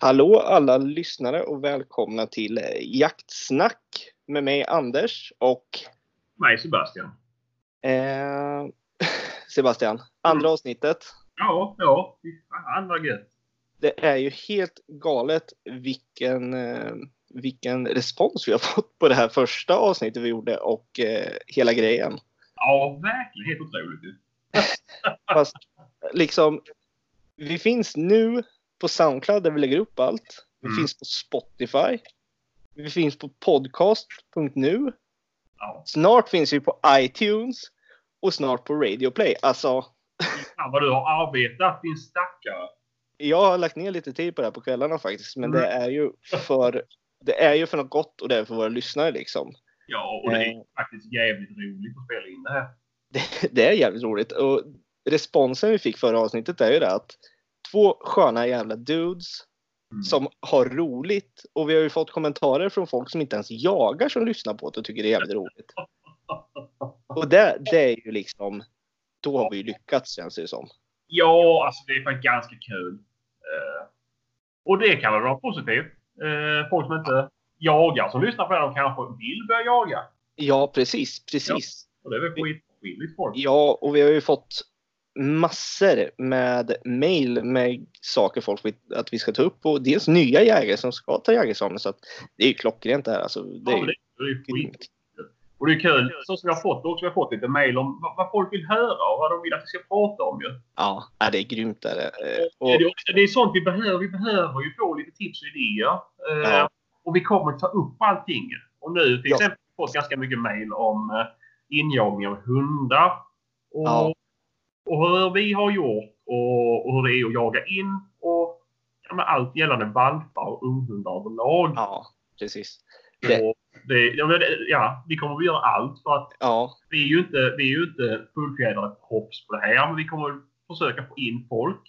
Hallå alla lyssnare och välkomna till eh, Jaktsnack med mig Anders och Mig Sebastian. eh, Sebastian. Andra Mm. avsnittet. Ja, ja. Fan vad gött. Det är ju helt galet vilken, eh, vilken respons vi har fått på det här första avsnittet vi gjorde och eh, hela grejen. Ja, verkligen helt otroligt. Fast liksom, vi finns nu på Soundcloud där vi lägger upp allt. Vi Mm. finns på Spotify. Vi finns på podcast.nu. Ja. Snart finns vi på iTunes och snart på Radio Play. Alltså, Fan vad du har arbetat din stackare. jag har lagt ner lite tid på det här på kvällarna faktiskt, men det Mm. är ju för det är ju för något gott och det är för våra lyssnare liksom. Ja, och det är Eh. faktiskt jävligt roligt att spela in det här. Det, det är jävligt roligt och responsen vi fick förra avsnittet är ju det att två sköna jävla dudes Mm. som har roligt och vi har ju fått kommentarer från folk som inte ens jagar som lyssnar på det och tycker det är jävligt roligt. Och det, det är ju liksom, då har vi ju lyckats känns det som. Ja, alltså det är faktiskt ganska kul. Eh, och det kan väl vara positivt. Eh, folk som inte jagar som lyssnar på det, de kanske vill börja jaga. Ja, precis, precis. Och det är väl skitskilligt folk. Ja, och vi har ju fått massor med mail med saker folk vill att vi ska ta upp och dels nya jägare som ska ta jägarexamen så att det är ju klockrent det här alltså. Det är ju. Och det är kul, så som vi har fått också, vi har fått lite mail om vad, folk vill höra och vad de vill att vi ska prata om ju. Ja, det är grymt är det. Eh, Och... Det, är- det är sånt vi behöver. Vi behöver ju få lite tips och idéer. Eh, Ja. Och vi kommer ta upp allting. Och nu till Ja. exempel har vi fått ganska mycket mail om eh, injagning av hundar. Och, Ja. Och hur vi har gjort och, och hur det är att jaga in. Och ja, allt gällande valpar och unghundar överlag. ja, precis. det- det, ja, men ja, vi kommer att göra allt för att Ja, vi är ju inte, vi är ju inte fullfjädrade proffs på det här, men vi kommer att försöka få in folk,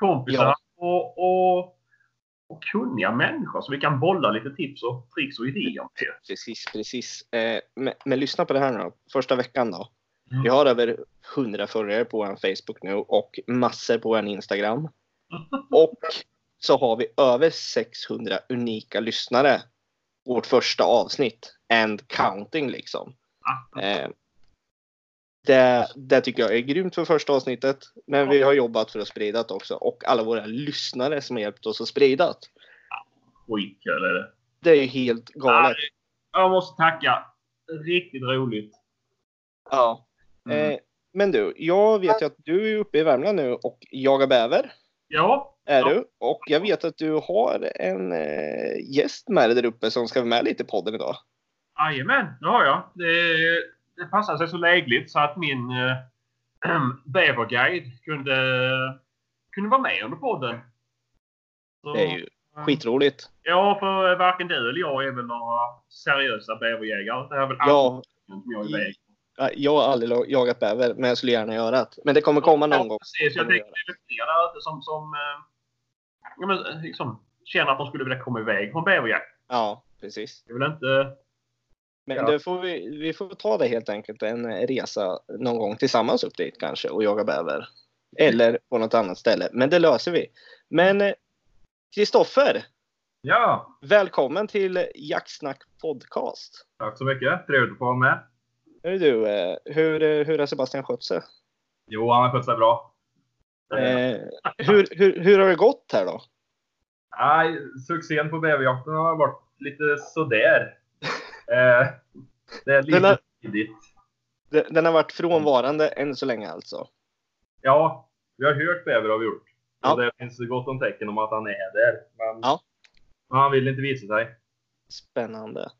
kompisar Ja. och, och, och kunniga människor så vi kan bolla lite tips och tricks och idéer. precis, precis. Eh, men, men lyssna på det här nu då. Första veckan då. Vi har över 100 följare på vår Facebook nu och massor på vår Instagram. Och så har vi över 600 unika lyssnare. Vårt första avsnitt. And counting liksom. Eh, det, det tycker jag är grymt för första avsnittet. Men vi har jobbat för att sprida det också. Och alla våra lyssnare som har hjälpt oss att sprida det. Skitkul är det. Det är ju helt galet. Jag måste tacka. Riktigt roligt. Ja. Mm. Eh, men du, jag vet ju att du är uppe i Värmland nu och jagar bäver. Ja, Är Ja. du? Och jag vet att du har en eh, gäst med dig där uppe som ska vara med lite i podden idag. jajamän, det har jag. Det, det passar sig så lägligt så att min äh, bäverguide kunde, kunde vara med under podden. Så- Det är ju skitroligt. Ja, för varken du eller jag är väl några seriösa bäverjägare. Det är väl Ja. som jag är iväg. Ja, Jag har aldrig jagat bäver, men jag skulle gärna göra det. Men det kommer komma någon ja, gång. Precis, jag tänker det är fler där ute som, som eh, ja, men, liksom, känner att de skulle vilja komma iväg på en bäverjakt. Ja, precis. Det väl inte... Men Ja. då får vi, vi får ta det helt enkelt en resa någon gång tillsammans upp dit kanske och jaga bäver. Eller på något annat ställe. Men det löser vi. Men eh, Kristoffer, Ja, välkommen till Jaktsnack podcast. tack så mycket. Trevligt att få vara med. Hur, du, eh, hur, eh, hur har Sebastian skött sig? Jo, han har skött sig bra. Eh, hur, hur, hur har det gått här då? Nej, succén på bäverjakten har varit lite sådär. Eh, det är lite Den har- tidigt. Den har varit frånvarande än så länge alltså. Ja, vi har hört bäver har vi gjort. Ja. Och det finns gott om tecken om att han är där. Men, Ja. han vill inte visa sig. Spännande.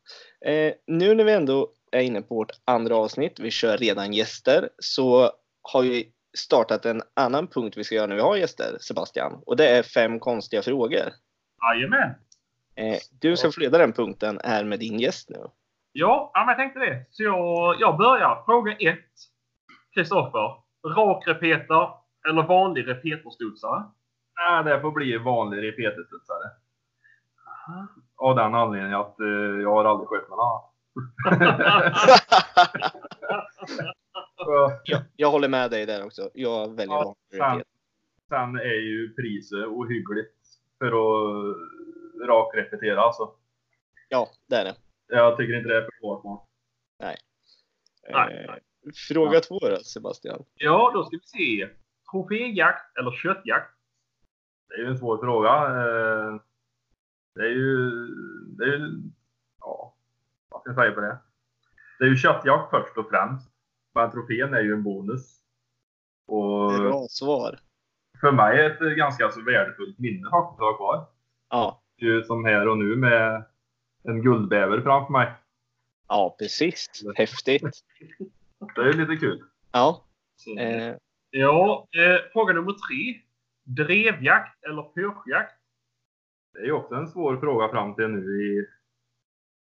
Eh, nu när vi ändå är inne på vårt andra avsnitt, vi kör redan gäster, så har vi startat en annan punkt vi ska göra när vi har gäster, Sebastian. Och det är fem konstiga frågor. Jajamän! Eh, du ska få leda den punkten här med din gäst nu. Ja, jag tänkte det. Så jag, jag börjar. Fråga ett. Kristoffer. Rak repeter eller vanlig repeterstudsare? Nej, det får bli vanlig repeterstudsare. Av den anledningen att eh, jag har aldrig skött med någon annan. Jag, jag håller med dig där också. Jag väljer Ja, repet. Sen är ju priset ohyggligt för att rak repetera alltså. Ja, det är det. Jag tycker inte det är försvarbart. Nej, Eh, nej. Fråga två då, Sebastian. Ja, då ska vi se. Troféjakt eller köttjakt? Det är ju en svår fråga. Eh, Det är ju, det är ju, ja, vad ska jag säga på det? Det är ju köttjakt först och främst. Men trofén är ju en bonus. Och Bra svar. för mig är det ett ganska så värdefullt minne faktiskt att ha kvar. Ja, Ju som här och nu med en guldbäver framför mig. ja precis. Häftigt. Det är ju lite kul. Ja. Eh, Ja, eh, fråga nummer tre. Drevjakt eller pyrschjakt? Det är ju också en svår fråga fram till nu i,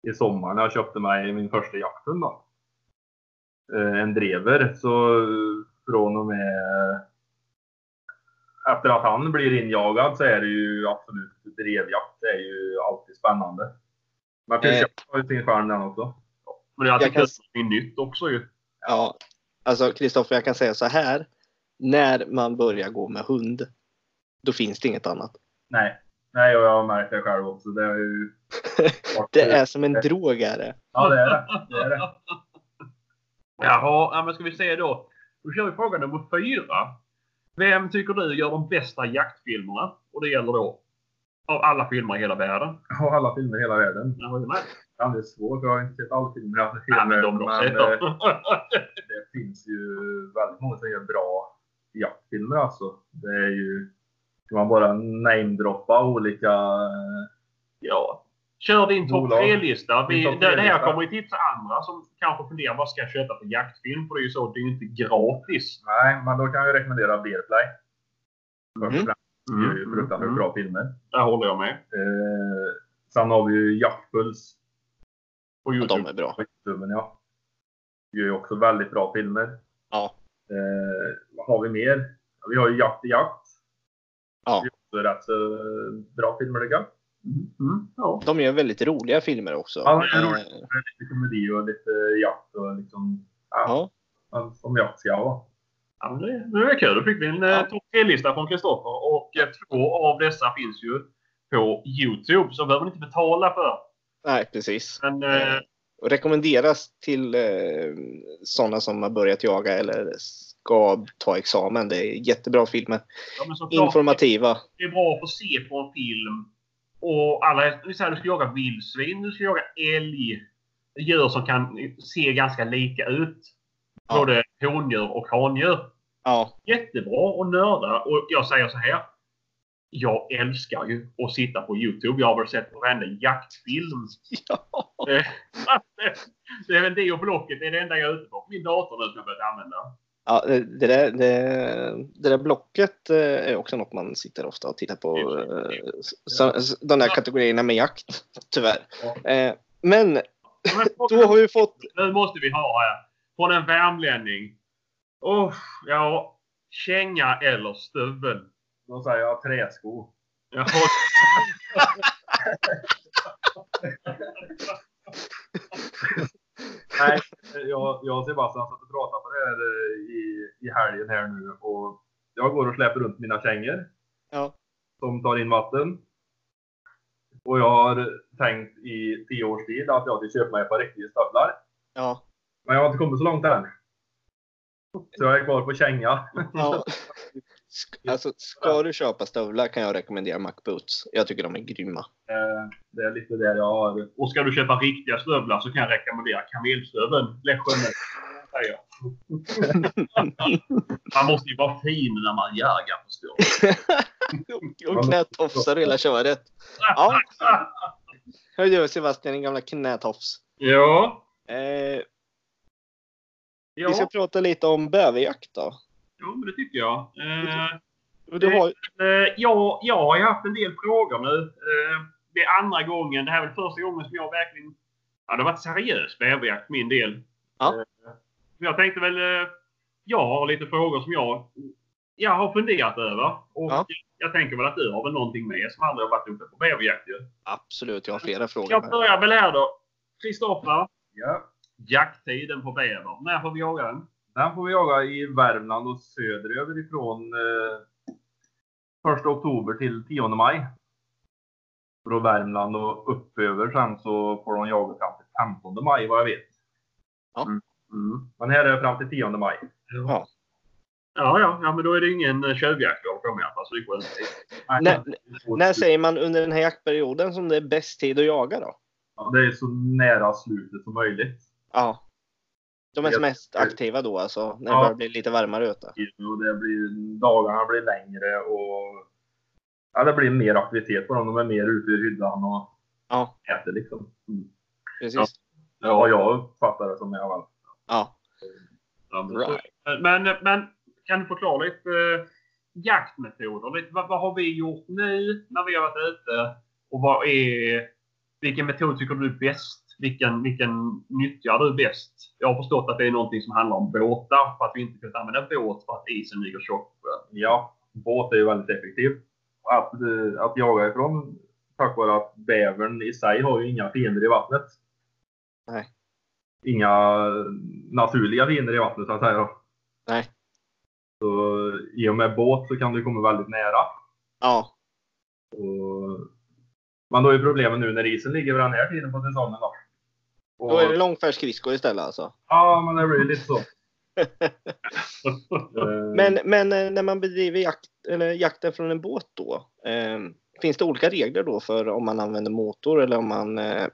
i sommar när jag köpte mig min första jakthund. Då. Eh, En drever. Så från och med efter att han blir injagad så är det ju absolut drevjakt. Det är ju alltid spännande. Men pyrschjakt har ju sin charm den också. Men det är alltid Jag kan- kul med nytt också ju. ja. Alltså Kristoffer, jag kan säga så här. När man börjar gå med hund, då finns det inget annat. Nej, nej och jag har märkt det själv också. Det är ju... Det är som en drog är det. Ja, det är det. det, är det. Jaha, ja, men ska vi se då. Då kör vi fråga nummer fyra. Vem tycker du gör de bästa jaktfilmerna? Och det gäller då av alla filmer i hela världen. Och alla filmer i hela världen. Jag håller med. Ja, det är svårt. för Jag har inte sett alla filmer. Jag har sett Ja, hela men de har sett men, eh, det finns ju väldigt många som gör bra jaktfilmer alltså. Det är ju... Ska man bara namedroppa olika... eh, Ja. Kör din topp Bolag. tre-lista. Vi- Din topp Det det här kommer ju tipsa andra som kanske funderar vad ska jag köpa för jaktfilm? För det är ju så, det är ju inte gratis. Nej, men då kan jag rekommendera Bearplay. Först Mm. främst. De gör ju fruktansvärt mm. bra filmer. Där håller jag med. Eh, sen har vi ju Jaktpuls. På Och Youtube. de är bra. på Youtube, ja. Gör ju också väldigt bra filmer. Ja. Eh, vad har vi mer? Ja, vi har ju Jakt i jakt. Ja. Det är också rätt så eh, bra filmer tycker jag. Mm. Ja. De gör väldigt roliga filmer också. Ja, det är Eh, Lite komedi och lite jakt och liksom... Ja. Ja. Som jakt ska vara. Ja, det, det är kul. Då fick vi en Ja. ja. topp tre-lista från Kristoffer. Och eh, två av dessa finns ju på Youtube. Så behöver ni inte betala för. Nej, precis. Men eh, Och rekommenderas till eh, sådana som har börjat jaga eller ska ta examen. Det är jättebra filmer. ja, Informativa. det är bra att få se på en film. Och alla, du ska jaga vildsvin, du ska jaga älg. Djur som kan se ganska lika ut. Ja. Både hondjur och handjur. Ja, Jättebra att nörda. Och jag säger så här. Jag älskar ju att sitta på Youtube. Jag har väl sett varenda jaktfilm. ja. Eh, det är väl det och Blocket. Det är det enda jag är ute på Min dator nu som jag börjat använda. Ja det, det, där, det, det där blocket eh, är också något man sitter ofta och tittar på. eh, Så, de där kategorierna med jakt, tyvärr. Eh, Men då har vi fått... Nu måste vi ha här. Från en värmlänning. Oh, ja. Känga eller stövel? Då säger jag träsko. Jaha. Nej, jag, jag och Sebastian satt och pratade på det här eh, i, i helgen här nu och jag går och släpper runt mina kängor Ja, som tar in vatten. Och jag har tänkt i tio års tid att jag ska köpa mig ett par riktiga stövlar. ja, Men jag har inte kommit så långt än. Så jag är kvar på känga. ja. Alltså, ska du köpa stövlar kan jag rekommendera Mac Boots. Jag tycker de är grymma. Eh, Det är lite där jag har. Och ska du köpa riktiga stövlar så kan jag rekommendera kamelstöveln. Jag. Man måste ju vara fin när man jagar förstår du. Och knätofsar hela köret. Ja. Hör du Sebastian, din gamla knätofs. Ja. Eh, Vi ska prata lite om bäverjakt då. Jo, men det tycker jag. Eh, Du har, Eh, ja, jag har haft en del frågor nu. Eh, det är andra gången. Det här är väl första gången som jag verkligen... Ja, det har varit seriös bäverjakt för min del. Ja. Eh, jag tänkte väl... Eh, jag har lite frågor som jag, jag har funderat över. Och Ja. jag tänker väl att du har väl någonting med som aldrig har varit uppe på bäverjakt ju. absolut, jag har flera frågor. Jag börjar väl här då. Kristoffer, Ja. jakttiden på bäver. När får vi jaga den? Den får vi jaga i Värmland och söderöver ifrån eh, 1 oktober till 10 maj. Från Värmland och uppöver sen så får de jaga fram till 15 maj vad jag vet. Ja. Mm. Mm. Men här är det fram till 10 maj. Ja. Ja, ja, ja, men då är det ingen eh, tjuvjakt jag. Alltså, det är skönt. Nej, När, det är så- när säger man under den här jaktperioden som det är bäst tid att jaga då? Ja, det är så nära slutet som möjligt. Ja. De är Jag- mest aktiva då alltså, när det Ja. börjar bli lite varmare ute. Och det blir, dagarna blir längre och ja, det blir mer aktivitet på dem. De är mer ute i hyddan och Ja, äter liksom. Mm. precis. Ja, jag uppfattar det som i alla fall. Ja. Ja, men, Right. men, men kan du förklara lite eh, jaktmetoder? Lite, vad, vad har vi gjort nu när vi har varit ute? Och vad är, vilken metod tycker du är bäst? Vilken, vilken nyttjar du bäst? Jag har förstått att det är någonting som handlar om båtar för att vi inte kan använda båt för att isen ligger tjockt. Ja, båt är ju väldigt effektiv. Att, eh, att jaga ifrån tack vare att bävern i sig har ju inga fiender i vattnet. Nej. Inga naturliga fiender i vattnet så att säga. Nej. Så i och med båt så kan du komma väldigt nära. Ja. Och, men då är problemet nu när isen ligger vid den här tiden på säsongen då. Och, Då är det långfärdsskridskor istället alltså. Ja, men det blir lite så. Eh, Men, men eh, när man bedriver jakt, eller jakten från en båt då. Eh, finns det olika regler då för om man använder motor eller om man eh,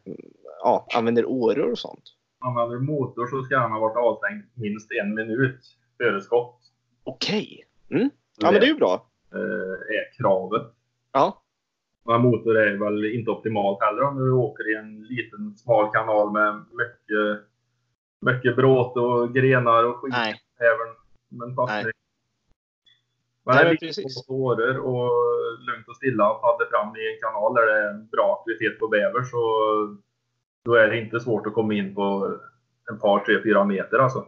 ja, använder åror och sånt? använder du motor så ska den ha varit avstängd minst en minut före skott. Okej. Mm. Ja men det är ju bra. eh, är kravet. Ja. Men motor är väl inte optimalt heller om du åker i en liten smal kanal med mycket, mycket bråte och grenar och skit. Nej. Även men fastning. Nej. Men Nej, det är precis. på åror och lugnt och stilla paddla fram i en kanal där det är en bra aktivitet på bäver så då är det inte svårt att komma in på en par, tre, fyra meter alltså.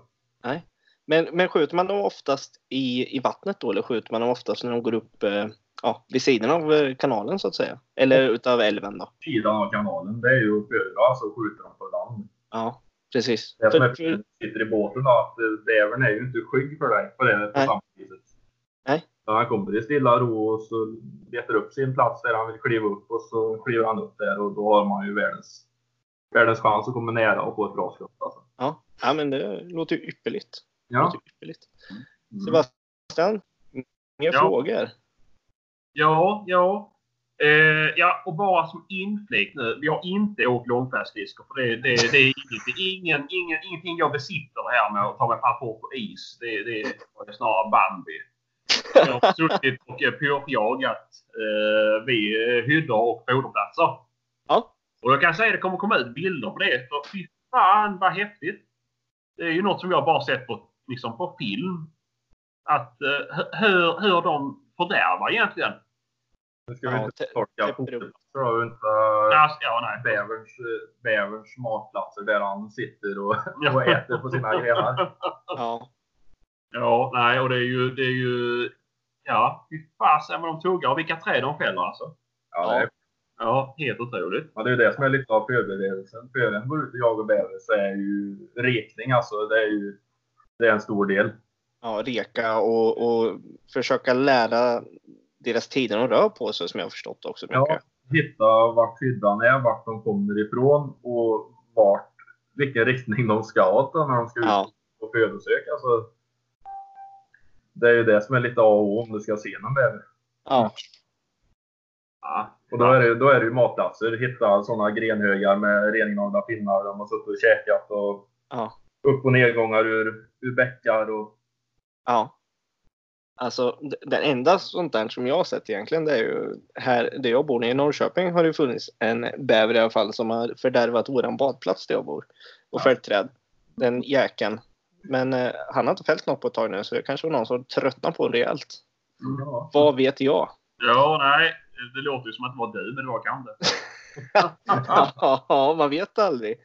Men, men skjuter man dem oftast i, i vattnet då eller skjuter man dem oftast när de går upp eh, ja, vid sidan av eh, kanalen så att säga? Eller utav älven då? Sidan av kanalen, det är ju att föredra, alltså skjuter de på land. Ja, precis. Det som För, är för, sitter i båten då, att eh, bävern är ju inte skygg för dig på det på Nej. samma viset. Nej. Så han kommer i stilla ro och så letar upp sin plats där han vill kliva upp och så kliver han upp där och då har man ju världens, världens chans att komma nära och få ett bra skott. Alltså. ja. ja, men det låter ju ypperligt. Ja. låter ypperligt. Mm. Sebastian, inga Ja. frågor? Ja, ja. Eh, ja, och bara som inflik nu. Vi har inte åkt långfärdsskridskor för det, det, det är inget, det är ingen, ingen, ingenting jag besitter här med att ta mig fram fort på is. Det, det är snarare Bambi. Jag har suttit och eh, pyrschjagat eh, vid eh, hyddor och foderplatser. Ja. Och jag kan säga att det kommer komma ut bilder på det. För fy fan vad häftigt. Det är ju något som jag bara sett på, liksom på film. Att eh, hu- hur, hur de fördärvar egentligen. Nu ska vi Ja, inte inte Alltså, ja, nej. bäverns, bäverns matplatser där han sitter och, och äter på sina grenar. Ja. Ja, nej, och det är ju, det är ju, ja, fy fasen vad de tuggar och vilka träd de fäller alltså. Ja, är Ja, helt otroligt. Ja, det är ju det som är lite av förberedelsen. För går ut och jagar bäver så är ju rekning alltså, det är ju det är en stor del. Ja, reka och, och försöka lära deras tider de rör på sig som jag har förstått också. Ja. Mycket. Hitta vart hyddan är, vart de kommer ifrån och vart, vilken riktning de ska åt när de ska ut Ja. på födosök. Alltså, det är ju det som är lite A och O om du ska se någon bäver. Ja. Ja, Och då är det, då är det ju matplatser. Hitta sådana grenhögar med rengnagda pinnar de har suttit och käkat och Ja. upp och nedgångar ur, ur bäckar och Ja. Alltså d- det enda sånt där som jag har sett egentligen det är ju här där jag bor i Norrköping har det funnits en bäver i alla fall som har fördärvat våran badplats där jag bor. Och Ja. fällt träd. Den jäkeln. Men eh, han har inte fällt något på ett tag nu så det kanske var någon som tröttnade på det rejält. ja. Vad vet jag? ja nej. Det låter ju som att det var du, men det var kanske inte. Ja, man vet aldrig.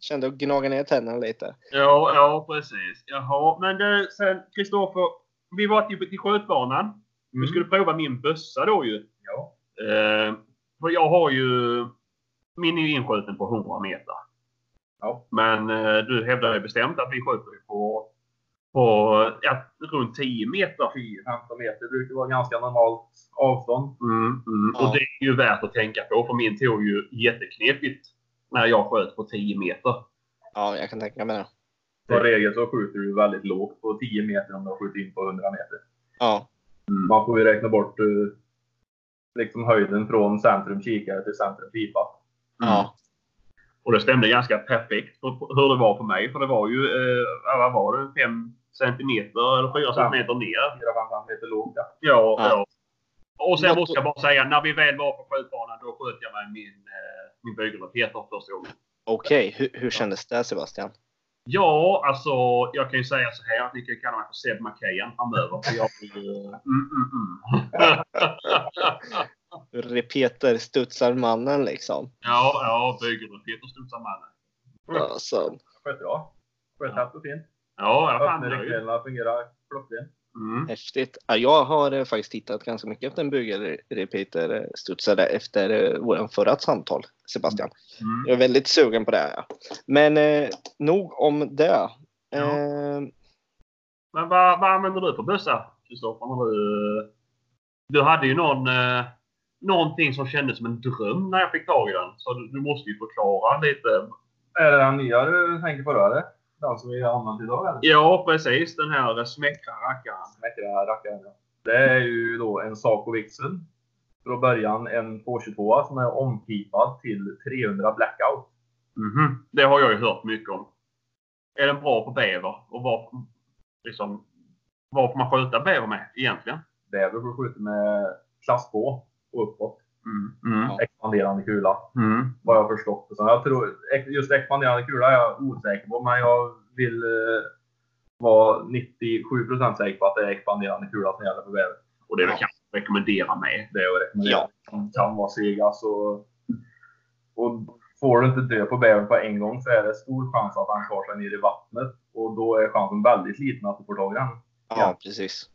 Kände att gnaga ner tänderna lite. Ja, ja precis. Jaha, men du, sen Kristoffer. Vi var till, till skjutbanan. Vi Mm. skulle prova min bössa då ju. Ja. Eh, för jag har ju... Min är ju inskjuten på 100 meter. Ja. Men eh, du hävdar ju bestämt att vi skjuter ju på på ja, runt 10 meter. 10-15 meter brukar vara ganska normalt avstånd. Mm, mm. Ja. Och det är ju värt att tänka på för min tog ju jätteknepigt när jag sköt på 10 meter. Ja, jag kan tänka mig det. Som regel så skjuter du väldigt lågt på 10 meter om du har skjutit in på 100 meter. Ja, Man får ju räkna bort eh, liksom höjden från centrum kikare till centrum pipa. ja, Och det stämde ganska perfekt hur det var på mig. För det var ju, eh, vad var det, 5 centimeter eller 4 centimeter ner. 4-5 meter lågt. Ja. Ja, Ja. Och sen måste jag bara säga, när vi väl var på skjutbanan då sköt jag med min, eh, min bygelraketer första gången. okej. Hur, hur kändes det Sebastian? Ja, alltså jag kan ju säga så här att ni kan kalla mig för Seb McKayan framöver. För jag är ju... Mm, mm, mm. Repeter studsar mannen liksom. ja, ja, bygelraketer studsar mannen. Alltså, Sköt bra. Sköt tätt och fint. Ja, jag är fan nöjd. Fungerar klockrent. Mm. häftigt. Ja, jag har eh, faktiskt tittat ganska mycket efter en bygelrepeater studsade efter eh, våran förra samtal, Sebastian. Mm. Jag är väldigt sugen på det. Ja. Men eh, nog om det. Ja. Eh, Men vad, vad använder du för bössa, Kristoffer? Du, du hade ju någon, eh, någonting som kändes som en dröm när jag fick tag i den. Så du, du måste ju förklara lite. Är det den nya du tänker på då eller? Den som vi har använt idag eller? Ja, precis. Den här smäckra rackaren. Ja. Det är ju då en Saco Vixen. Från början en 222 som är ompipad till 300 blackout. Mhm. Det har jag ju hört mycket om. Är den bra på bäver? Och vad, liksom, vad får man skjuta bäver med egentligen? Bäver får skjuta med klass 2 och uppåt. Mm. Mm. Expanderande kula. Mm. Vad jag har förstått. Så jag tror, just expanderande kula är jag osäker på. Men jag vill eh, vara 97% säker på att det är expanderande kula som gäller för bäver. Och det är väl kanske att rekommendera med. Det är att rekommendera. Ja. Kan vara sega så... Och får du inte dö på bävern på en gång så är det stor chans att han tar sig ner i vattnet. Och då är chansen väldigt liten att du får tag i den. Ja. precis.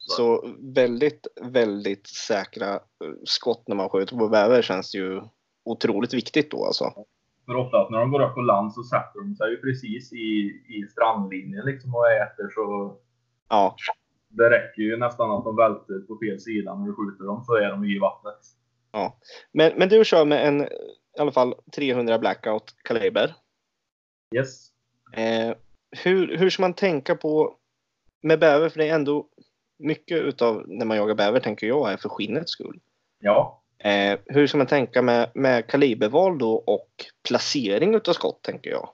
Så väldigt, väldigt säkra eh, skott när man skjuter på bäver känns ju otroligt viktigt då alltså. För oftast när de går upp på land så sätter de sig ju precis i, i strandlinjen liksom och äter så Ja, det räcker ju nästan att de välter på fel sida när du skjuter dem så är de i vattnet. men, men du kör med en i alla fall 300 blackout kaliber. Yes. Eh, hur, hur ska man tänka på med bäver? För det är ändå mycket utav när man jagar bäver tänker jag är för skinnets skull. Ja. Eh, hur ska man tänka med, med kaliberval då och placering utav skott tänker jag?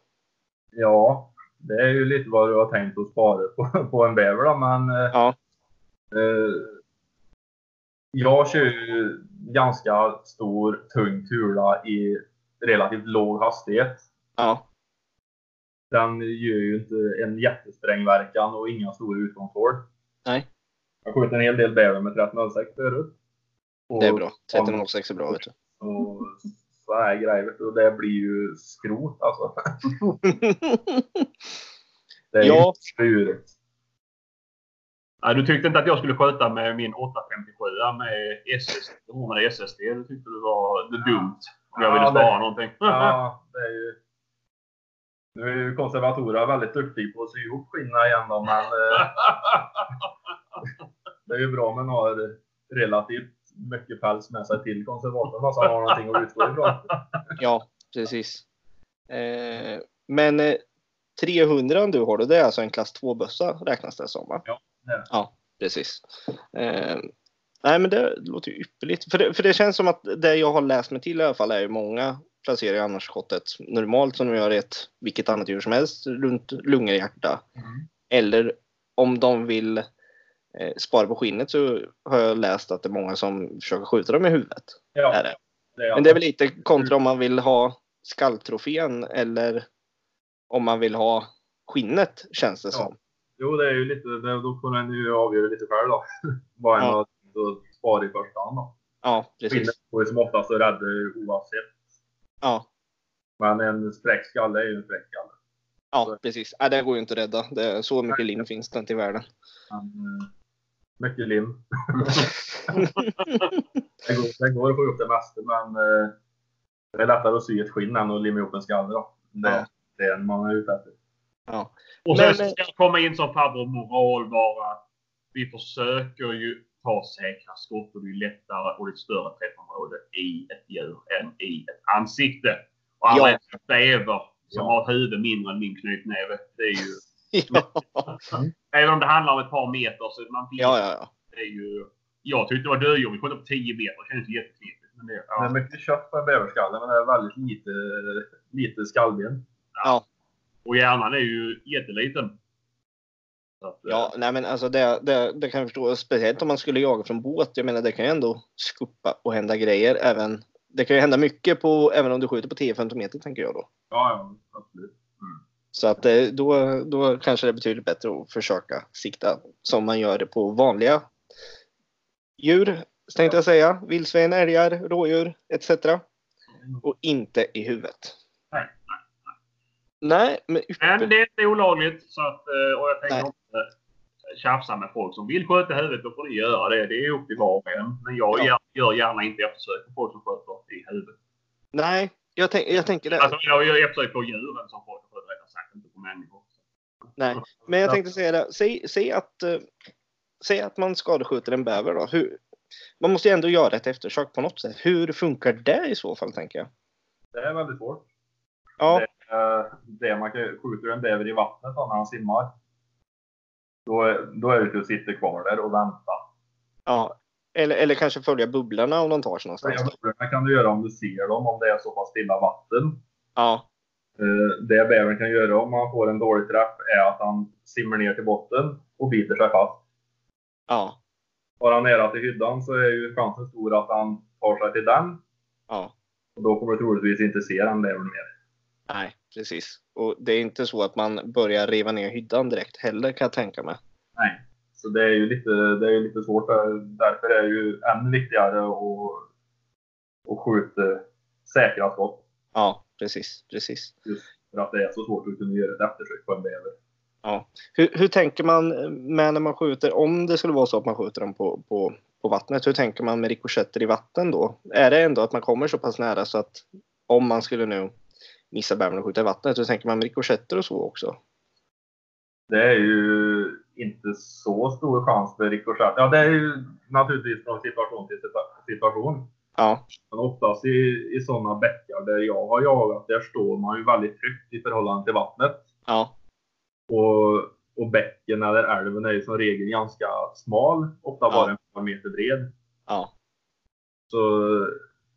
Ja. Det är ju lite vad du har tänkt att spara på, på en bäver då men eh, Ja. Eh, jag kör ju ganska stor, tung kula i relativt låg hastighet. Ja, Den gör ju inte en jättesprängverkan och inga stora utgångshål. Nej. Jag sköt en hel del bäver med 1306 förut. Och, det är bra. 1306 är bra vet du. Och så här grejer. du. Och det blir ju skrot alltså. Det är Ja. ju. Nej, du tyckte inte att jag skulle skjuta med min 857 med SSD, med SSD. Du tyckte det var det dumt. Om jag Ja, ville det- spara någonting. Ja, det är ju... Nu är ju konservatorer väldigt duktiga på att sy ihop skinnen igen då, men eh, det är ju bra om man har relativt mycket päls med sig till konservatorn så han har någonting att utgå ifrån. ja, precis. Eh, men eh, 300 du har, det är alltså en klass 2-bössa räknas det som va? Ja, det. Ja, precis. Eh, nej men det låter ju ypperligt. För det, för det känns som att det jag har läst mig till i alla fall är ju många placerar annars skottet normalt som de gör ett vilket annat djur som helst runt lungor och hjärta. Mm. Eller om de vill eh, spara på skinnet så har jag läst att det är många som försöker skjuta dem i huvudet. Ja, Är det. det är Men det är väl lite kontra om man vill ha skalltrofén eller om man vill ha skinnet känns det Ja. som. Jo, det är ju lite, det, då får den ju avgöra lite själv då. Vad en Ja. att spara i första hand då. Ja, precis. Skinnet får ju som oftast att rädda oavsett. Ja, Men en spräckt skalle är ju en spräckt skalle. ja precis. Ja, det går ju inte att rädda. Det så mycket lim finns det inte i världen. Men, eh, mycket lim. Det går, det går att få ihop det mesta, men eh, det är lättare att sy ett skinn än att limma ihop en skalle. Då. Det, Ja. det är en man är ute efter. Ja. Och sen Men- så ska jag komma in som farbror moral bara. Vi försöker ju ta säkra skott och det är lättare och det är ett större träffområde i ett djur än i ett ansikte. Och alla Ja. bäver som Ja. har ett huvud mindre än min knytnäve. Det är ju, Ja, även om det handlar om ett par meter så man vet ja, ja. det är ju... Jag tyckte det var dödjobb. Vi sköt upp 10 meter. Det kändes jätteknepigt. Men det, Det ja. är mycket kött på en bäverskalle men det är väldigt lite, lite skallben. Och hjärnan är ju jätteliten. Att, Ja, nej men alltså det, det, det kan jag förstå. Speciellt om man skulle jaga från båt. Jag menar det kan ju ändå skuppa och hända grejer. Även, det kan ju hända mycket på, även om du skjuter på 10-15 meter tänker jag då. Ja, ja absolut. Så att eh, då, då kanske det är betydligt bättre att försöka sikta som man gör det på vanliga djur. Tänkte jag säga. Vildsvin, älgar, rådjur etc. Och inte i huvudet. Nej, Nej, men Men det är inte olagligt. Så att, eh, och jag tänker Nej. inte tjafsa med folk som vill sköta huvudet. Då får ni göra det. Det är upp till var och en. Men jag Ja. gör, gärna inte eftersök på folk som sköter i huvudet. nej, jag, tänk, jag tänker det. Alltså jag gör eftersök på djuren som folk. Inte på människor. Nej, men jag tänkte säga det. Säg, säg, att, eh, säg att man skadeskjuter en bäver då. Hur, man måste ju ändå göra ett eftersök på något sätt. Hur funkar det i så fall tänker jag? Det är väldigt svårt. Ja, Det, är- det man kan, skjuter en bäver i vattnet då när han simmar. Då, är- då är det till att sitta kvar där och vänta. ja. Eller, eller kanske följa bubblorna om de tar sig någonstans. Då. Det kan du göra om du ser dem, om det är så pass stilla vatten. Ja, Eh, Det bävern kan göra om han får en dålig träff är att han simmar ner till botten och biter sig fast. ja, Har han nära till hyddan så är ju chansen stor att han tar sig till den. ja. Och då kommer du troligtvis inte se den bävern mer. Nej, precis. Och det är inte så att man börjar riva ner hyddan direkt heller kan jag tänka mig. Nej. Så det är ju lite, det är ju lite svårt. där. Därför är det ju ännu viktigare att, att skjuta säkra skott. Ja, precis, precis. För att det är så svårt att kunna göra ett eftersök på en bäver. Hur, hur tänker man med när man skjuter, om det skulle vara så att man skjuter dem på, på, på vattnet, hur tänker man med rikoschetter i vatten då? Är det ändå att man kommer så pass nära så att om man skulle nu missa bävern och skjuta i vattnet, hur tänker man med rikoschetter och så också? Det är ju inte så stor chans för rikoschett. Ja, det är ju naturligtvis från situation till situa- situation. Ja, Men oftast i, i sådana bäckar där jag har jagat, där står man ju väldigt högt i förhållande till vattnet. ja, Och, och bäcken eller älven är ju som regel ganska smal, ofta bara en par meter bred. ja, Så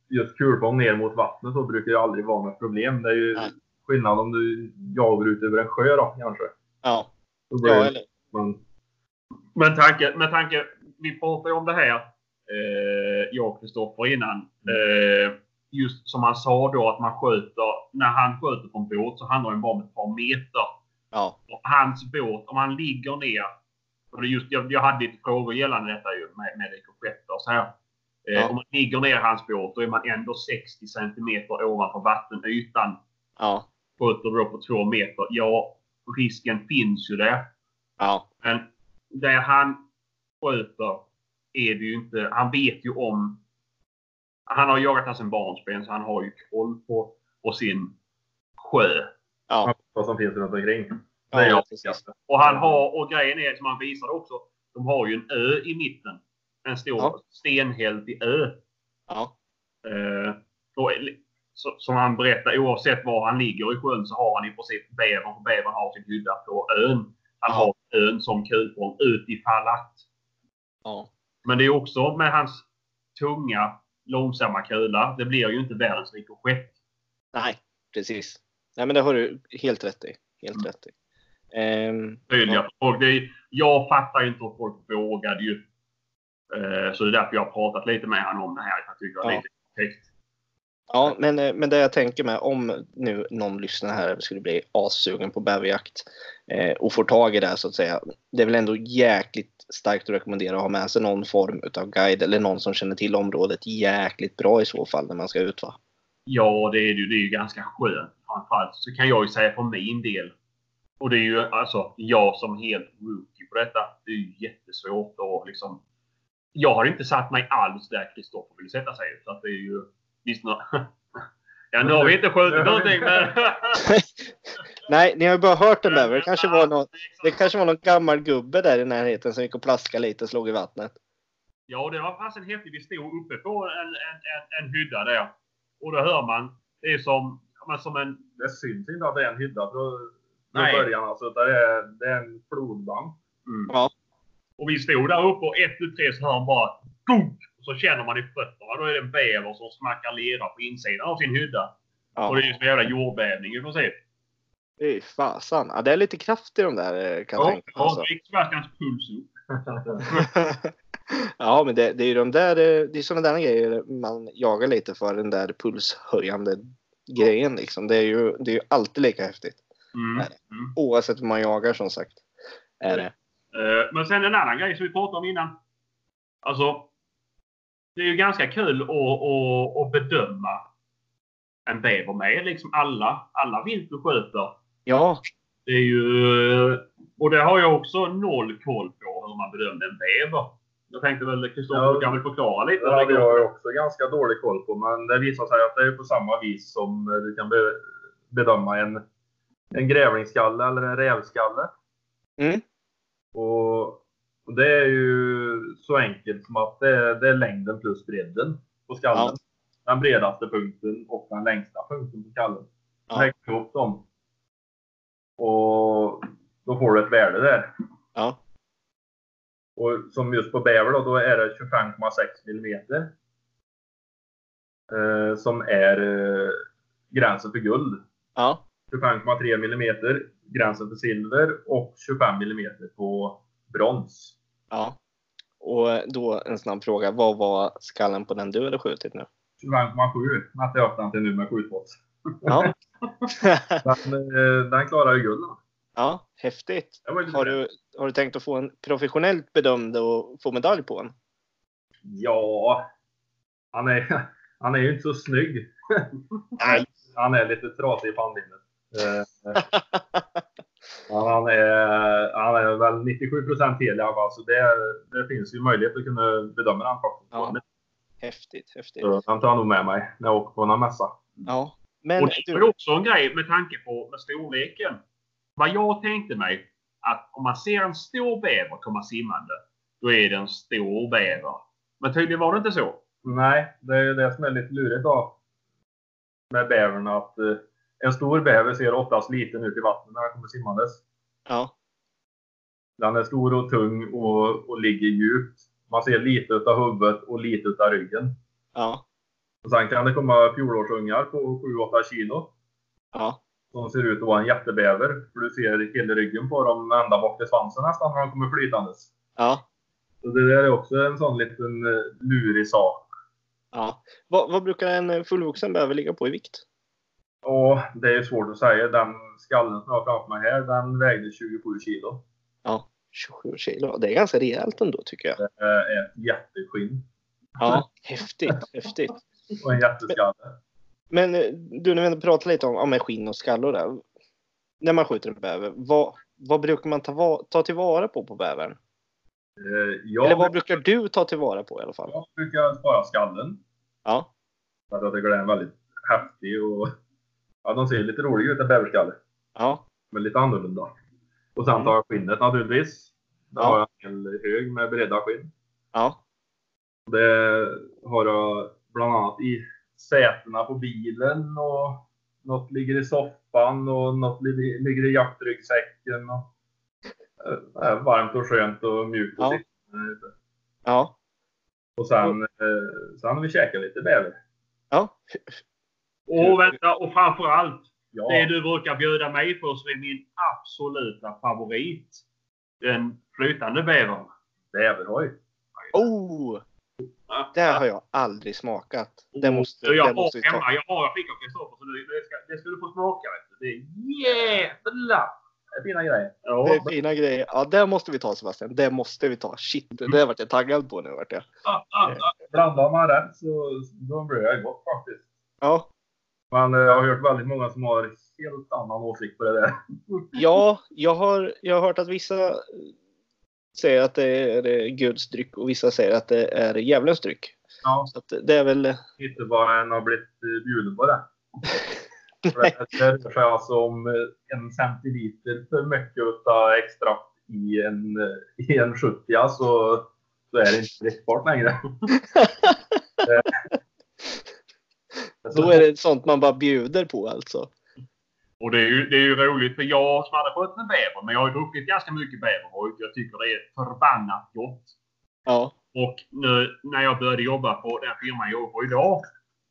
just kulfång ner mot vattnet så brukar ju aldrig vara något problem. Det är ju Nej. skillnad om du jagar ut över en sjö då kanske. ja, Då blir ja det- eller, man, Men tanke, med tanke, vi pratade ju om det här, jag och Kristoffer innan. Eh, just som han sa då att man sköter, när han sköter från båt så handlar det bara om ett par meter. ja, Och hans båt, om han ligger ner. Och det just, jag, jag hade lite frågor gällande detta ju med, med rikoschetter och så här. Eh, Ja. Om man ligger ner i hans båt då är man ändå 60 centimeter ovanför vattenytan. ja, Sköter du då på två meter, ja risken finns ju där. ja, Men där han sköter är det ju inte. Han vet ju om. Han har jagat här sedan barnsben så han har ju koll på, på sin sjö. ja, vad som finns runt omkring. Ja, ja. Och han har, och grejen är som han visade också. De har ju en ö i mitten. En stor Ja. stenhältig ö. Ja, Eh, och, så, som han berättar, oavsett var han ligger i sjön så har han i princip bävern. För bävern har sin hydda på ön. Han Ja. har ön som kulfång utifall att. ja, Men det är också med hans tunga, långsamma kula. Det blir ju inte världens rikoschett. nej, precis. Nej men det har du helt rätt i. Helt rätt i. Ehm, Tydliga folk. Det jag fattar inte hur folk vågade ju. Eh, så det är därför jag har pratat lite med honom om det här. Jag tycker det är Ja. lite täckt. Ja, men, eh, men det jag tänker med om nu någon lyssnar här skulle bli assugen på bäverjakt eh, och får tag i det så att säga. Det är väl ändå jäkligt starkt att rekommendera att ha med sig någon form utav guide eller någon som känner till området jäkligt bra i så fall när man ska ut va? Ja, det är, ju, det är ju ganska skönt. Framförallt så kan jag ju säga för min del. Och det är ju alltså jag som helt rookie på detta. Det är ju jättesvårt att liksom. Jag har inte satt mig alls där Kristoffer vill sätta sig. Så att det är ju. Visst, nu, ja, nu har vi inte skjutit någonting men. Nej, ni har ju bara hört en bäver. Det kanske var någon, det kanske var någon gammal gubbe där i närheten som gick och plaskade lite och slog i vattnet. Ja, det var fasen häftigt. Vi stod uppe på en, en, en, en hydda där. Och då hör man, det är som, men som en... Det syns inte att det är en hydda från, början. Alltså, det, är, det är en flodbank. Mm. Ja. Och vi stod där uppe och ett, tu, tre så hör man bara dunk! Så känner man i fötterna. Då är det en bäver som smackar lera på insidan av sin hydda. Och det är Ja, ju som en jävla jordbävning i princip. fy fasan. Ja, det är lite kraft i de där eh, kan jag Ja, tänka mig. ja, Alltså. då gick Sebastians puls upp. ja, men det, det är ju de där, eh, det är sådana där grejer man jagar lite för. Den där pulshöjande grejen liksom. Det är ju, det är ju alltid lika häftigt. Mm. Mm. Oavsett vad man jagar som sagt. Är det. Eh, Men sen en annan grej som vi pratade om innan. Alltså, det är ju ganska kul att, att, att bedöma en bäver med liksom alla, alla vilt du skjuter. Ja, Det är ju... Och det har jag också noll koll på hur man bedömer en bäver. Jag tänkte väl Kristoffer, Ja. du kan väl förklara lite? Det hade jag också ganska dålig koll på. Men det visar sig att det är på samma vis som du kan be, bedöma en, en grävlingsskalle eller en rävskalle. Mm. Och, och det är ju så enkelt som att det är, det är längden plus bredden på skallen. Den bredaste punkten och den längsta punkten på skallen. Ja. Lägg ihop dem. Och då får du ett värde där. ja, Och som just på bäver då, då är det 25,6 millimeter. Eh, som är eh, gränsen för guld. ja. 25,3 millimeter gränsen för silver och 25 millimeter på brons. Ja. Och då en snabb fråga. Vad var skallen på den du hade skjutit nu? 25,7 mätte jag upp den till nu med skjutmått. Ja. Den, eh, den klarar ju guld. ja, häftigt. Har du, har du tänkt att få en professionellt bedömd och få medalj på en? Ja, han är, han är ju inte så snygg. Nej. Han är lite trasig i pannbenet. Han är, han är väl 97 procent hel i alla fall, så det, det finns ju möjlighet att kunna bedöma den faktiskt. Ja. Häftigt, häftigt. Så den tar jag nog med mig när jag åker på någon mässa. Ja. Men Och det är du, också en grej med tanke på med storleken. Vad jag tänkte mig, att om man ser en stor bäver komma simmande, då är det en stor bäver. Men tydligen var det inte så. Nej, det är det som är lite lurigt då. Med bävern att eh, en stor bäver ser oftast liten ut i vattnet när den kommer simmandes. ja, Den är stor och tung och, och ligger djupt. Man ser lite utav huvudet och lite utav ryggen. ja, Och sen kan det komma fjolårsungar på 7-8 kilo. ja, Som ser ut att vara en jättebäver. För du ser hela ryggen på dem ända bak till svansen nästan när de kommer flytandes. ja, Så det där är också en sån liten eh, lurig sak. ja. Vad, vad brukar en fullvuxen bäver ligga på i vikt? Och det är svårt att säga. Den skallen som jag har framför mig här, den vägde 27 kilo. Ja, 27 kilo. Det är ganska rejält ändå tycker jag. Det är ett jätteskinn Ja, häftigt, häftigt. och en jätteskalle. Men eh, du, när vi pratar lite om, om skinn och skallor där. När man skjuter en bäver, vad, vad brukar man ta, ta tillvara på på bävern? Eh, Jag, Eller vad brukar du ta tillvara på i alla fall? jag brukar spara skallen. Ja, För att jag tycker den är väldigt häftig och ja, de ser lite roliga ut, en bäverskalle. ja, Men lite annorlunda. Och sen tar jag skinnet naturligtvis. Där Ja. har jag en hel hög med beredda skinn. ja, Det har jag bland annat i sätena på bilen och något ligger i soffan och något li- ligger i jaktryggsäcken. Och, eh, är varmt och skönt och mjukt att Ja. sitta ja, Och sen, eh, sen har vi käkat lite bäver. ja. Och vänta, och framförallt, Ja, det du brukar bjuda mig på som är min absoluta favorit. Den flytande bävern. bäverhoj. Oh! Det har jag aldrig smakat. Det måste, Så jag det måste har vi ta. hemma, jag har, jag fick av Kristoffer, så det, det, ska, det ska du få smaka. Vet du. Det är jävla... Det är fina grejer. Det Ja. är fina grejer. Ja, det måste vi ta Sebastian. Det måste vi ta. Shit, det vart jag taggad på nu vart jag. Ah, ah, ah. Blandar man rätt så då blir det gott faktiskt. Ja, Men eh, jag har hört väldigt många som har helt annan åsikt på det där. ja jag, har, jag har hört att vissa säger att det är Guds dryck och vissa säger att det är djävulens dryck. Ja. Så att det är väl, Inte bara en har blivit eh, bjuden på det. Det rör sig alltså om eh, en centiliter för mycket av extrakt i en, i en 70 så, så är det inte drickbart längre. Då är det sånt man bara bjuder på alltså. Och det är, ju, det är ju roligt för jag som hade fått en bäver, men jag har ju druckit ganska mycket bäverhojt. Jag tycker det är förbannat gott. Ja. Och nu när jag började jobba på den firman jag jobbar på idag.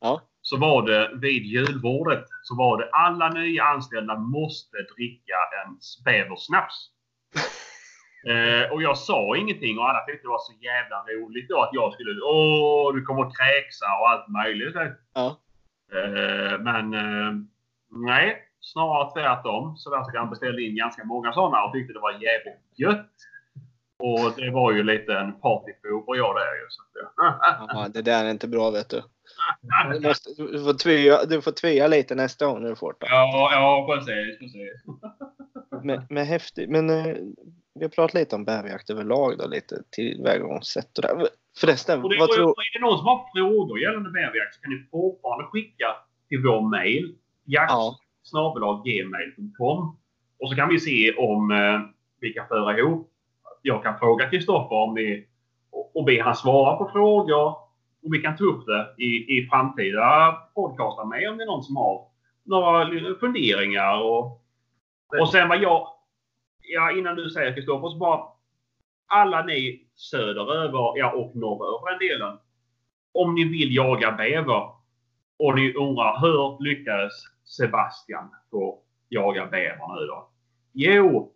Ja. Så var det vid julbordet så var det alla nya anställda måste dricka en bäversnaps. eh, och jag sa ingenting och alla tyckte det var så jävla roligt då att jag skulle åh du kommer kräksa och allt möjligt. Ja. Eh, men eh, nej, snarare tvärtom. Så därför han beställde in ganska många sådana och tyckte det var jävligt gött. Och det var ju lite en partyfober jag där ju. Så ja. Det där är inte bra vet du. Du, måste, du, får tvia, du får tvia lite nästa gång när du får det. ja, ja, precis. precis. Men, men häftigt. Men eh, vi har pratat lite om bäverjakt överlag då, lite tillvägagångssätt och där. Förresten, Och det, vad tror... är det någon som har frågor gällande bäverjakt så kan ni fortfarande skicka till vår mail. Jakt Ja. Och så kan vi se om eh, vi kan föra ihop. Jag kan fråga Kristoffer om vi och och be han svara på frågor. Och vi kan ta upp det i, i framtida podcastar med om det är någon som har några funderingar. Och, och sen vad jag... Ja, innan du säger Kristoffer, så bara alla ni söderöver, ja och norröver för den delen. Om ni vill jaga bäver och ni undrar hur lyckades Sebastian få jaga bäver nu då? Jo,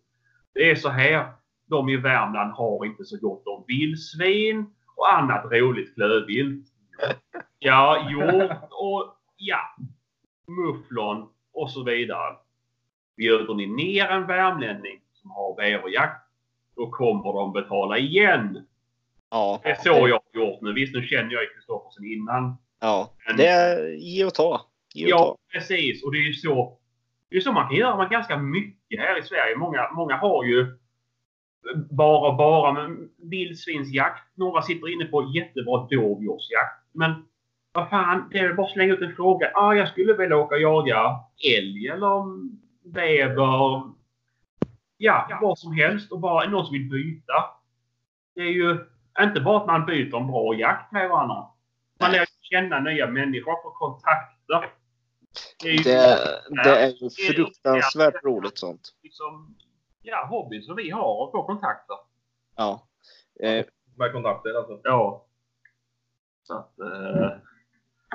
det är så här. De i Värmland har inte så gott om vildsvin och annat roligt klövvilt. Ja, hjort och ja. Mufflon och så vidare. Bjuder ni ner en värmlänning som har bäverjakt, då kommer de betala igen. Ja. Det är så jag har gjort nu. Visst, nu känner jag Kristoffer sen innan. Ja. Det är ge och ta. Ge och Ja, ta. precis. Och det är ju så, det är så man kan göra med ganska mycket här i Sverige. Många, många har ju bara bara men vildsvinsjakt. Några sitter inne på jättebra dovhjortsjakt. Men vad fan, det är bara att slänga ut en fråga. Ah, jag skulle vilja åka och jaga älg eller bäver. Ja, vad som helst. Och bara någon som vill byta. Det är ju inte bara att man byter en bra jakt med varandra. Man lär känna nya människor, få kontakter. Det är ju Det, det är ju det är fruktansvärt roligt sånt. liksom, ja, hobby som vi har och få kontakter. Ja. Eh, Med kontakter alltså. Ja. Så att, eh,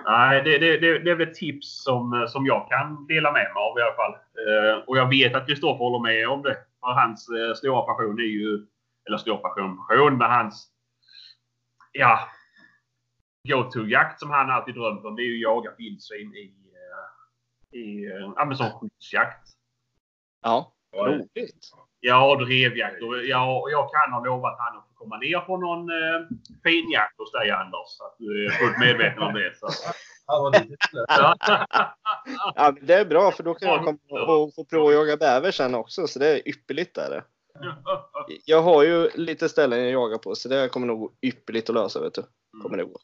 nej, det, det, det, det är väl ett tips som, som jag kan dela med mig av i alla fall. Eh, och jag vet att Kristoffer håller med om det. För hans eh, stora passion är ju, eller stor passion, passion, men hans, ja, go-to-jakt som han alltid drömt om, det är ju att jaga vildsvin i, eh, i eh, ja, men som skyddsjakt. ja. Roligt. Ja, drevjakt. Och jag, jag kan ha lovat han att komma ner på någon eh, finjakt hos dig Anders. Så att du är fullt medveten om det. Så. Lite. Ja. Ja, men det är bra för då kan jag komma och få prova att jaga bäver sen också. Så det är ypperligt där. Jag har ju lite ställen jag jagar på så det kommer nog gå ypperligt att lösa vet du. Kommer det gå.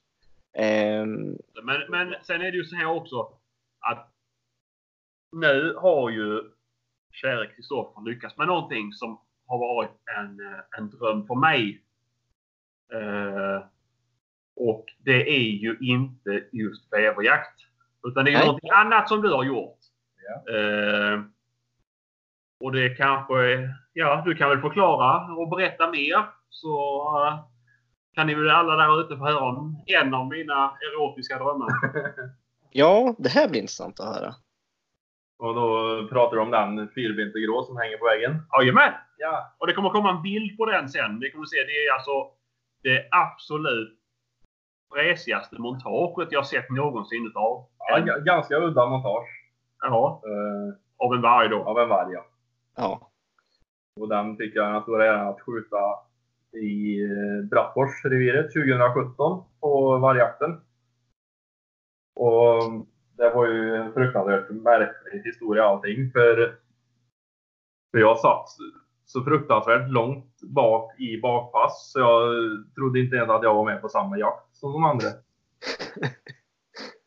Ehm, Men, men sen är det ju så här också att nu har ju käre Kristoffer lyckats med någonting som har varit en, eh, en dröm för mig. Eh, och det är ju inte just bäverjakt. Utan det är någonting annat som du har gjort. Eh, och det kanske, ja du kan väl förklara och berätta mer. Så eh, kan ni väl alla där ute få höra om en av mina erotiska drömmar. ja, det här blir intressant att höra. Och då pratar du om den fyrbente grå som hänger på väggen. Jajamän! Ja. Och det kommer komma en bild på den sen. Ni kommer se, det är alltså det absolut fräsigaste montaget jag sett någonsin utav. ja g- ganska udda montage. Ja, Eh, av en varg då. av en varg ja. Ja. Och den fick jag den stora äran att skjuta i eh, Brattforsreviret 2017 på vargjakten. Och det var ju en fruktansvärt märklig historia allting. För, för jag satt så fruktansvärt långt bak i bakpass så jag trodde inte ens att jag var med på samma jakt som de andra.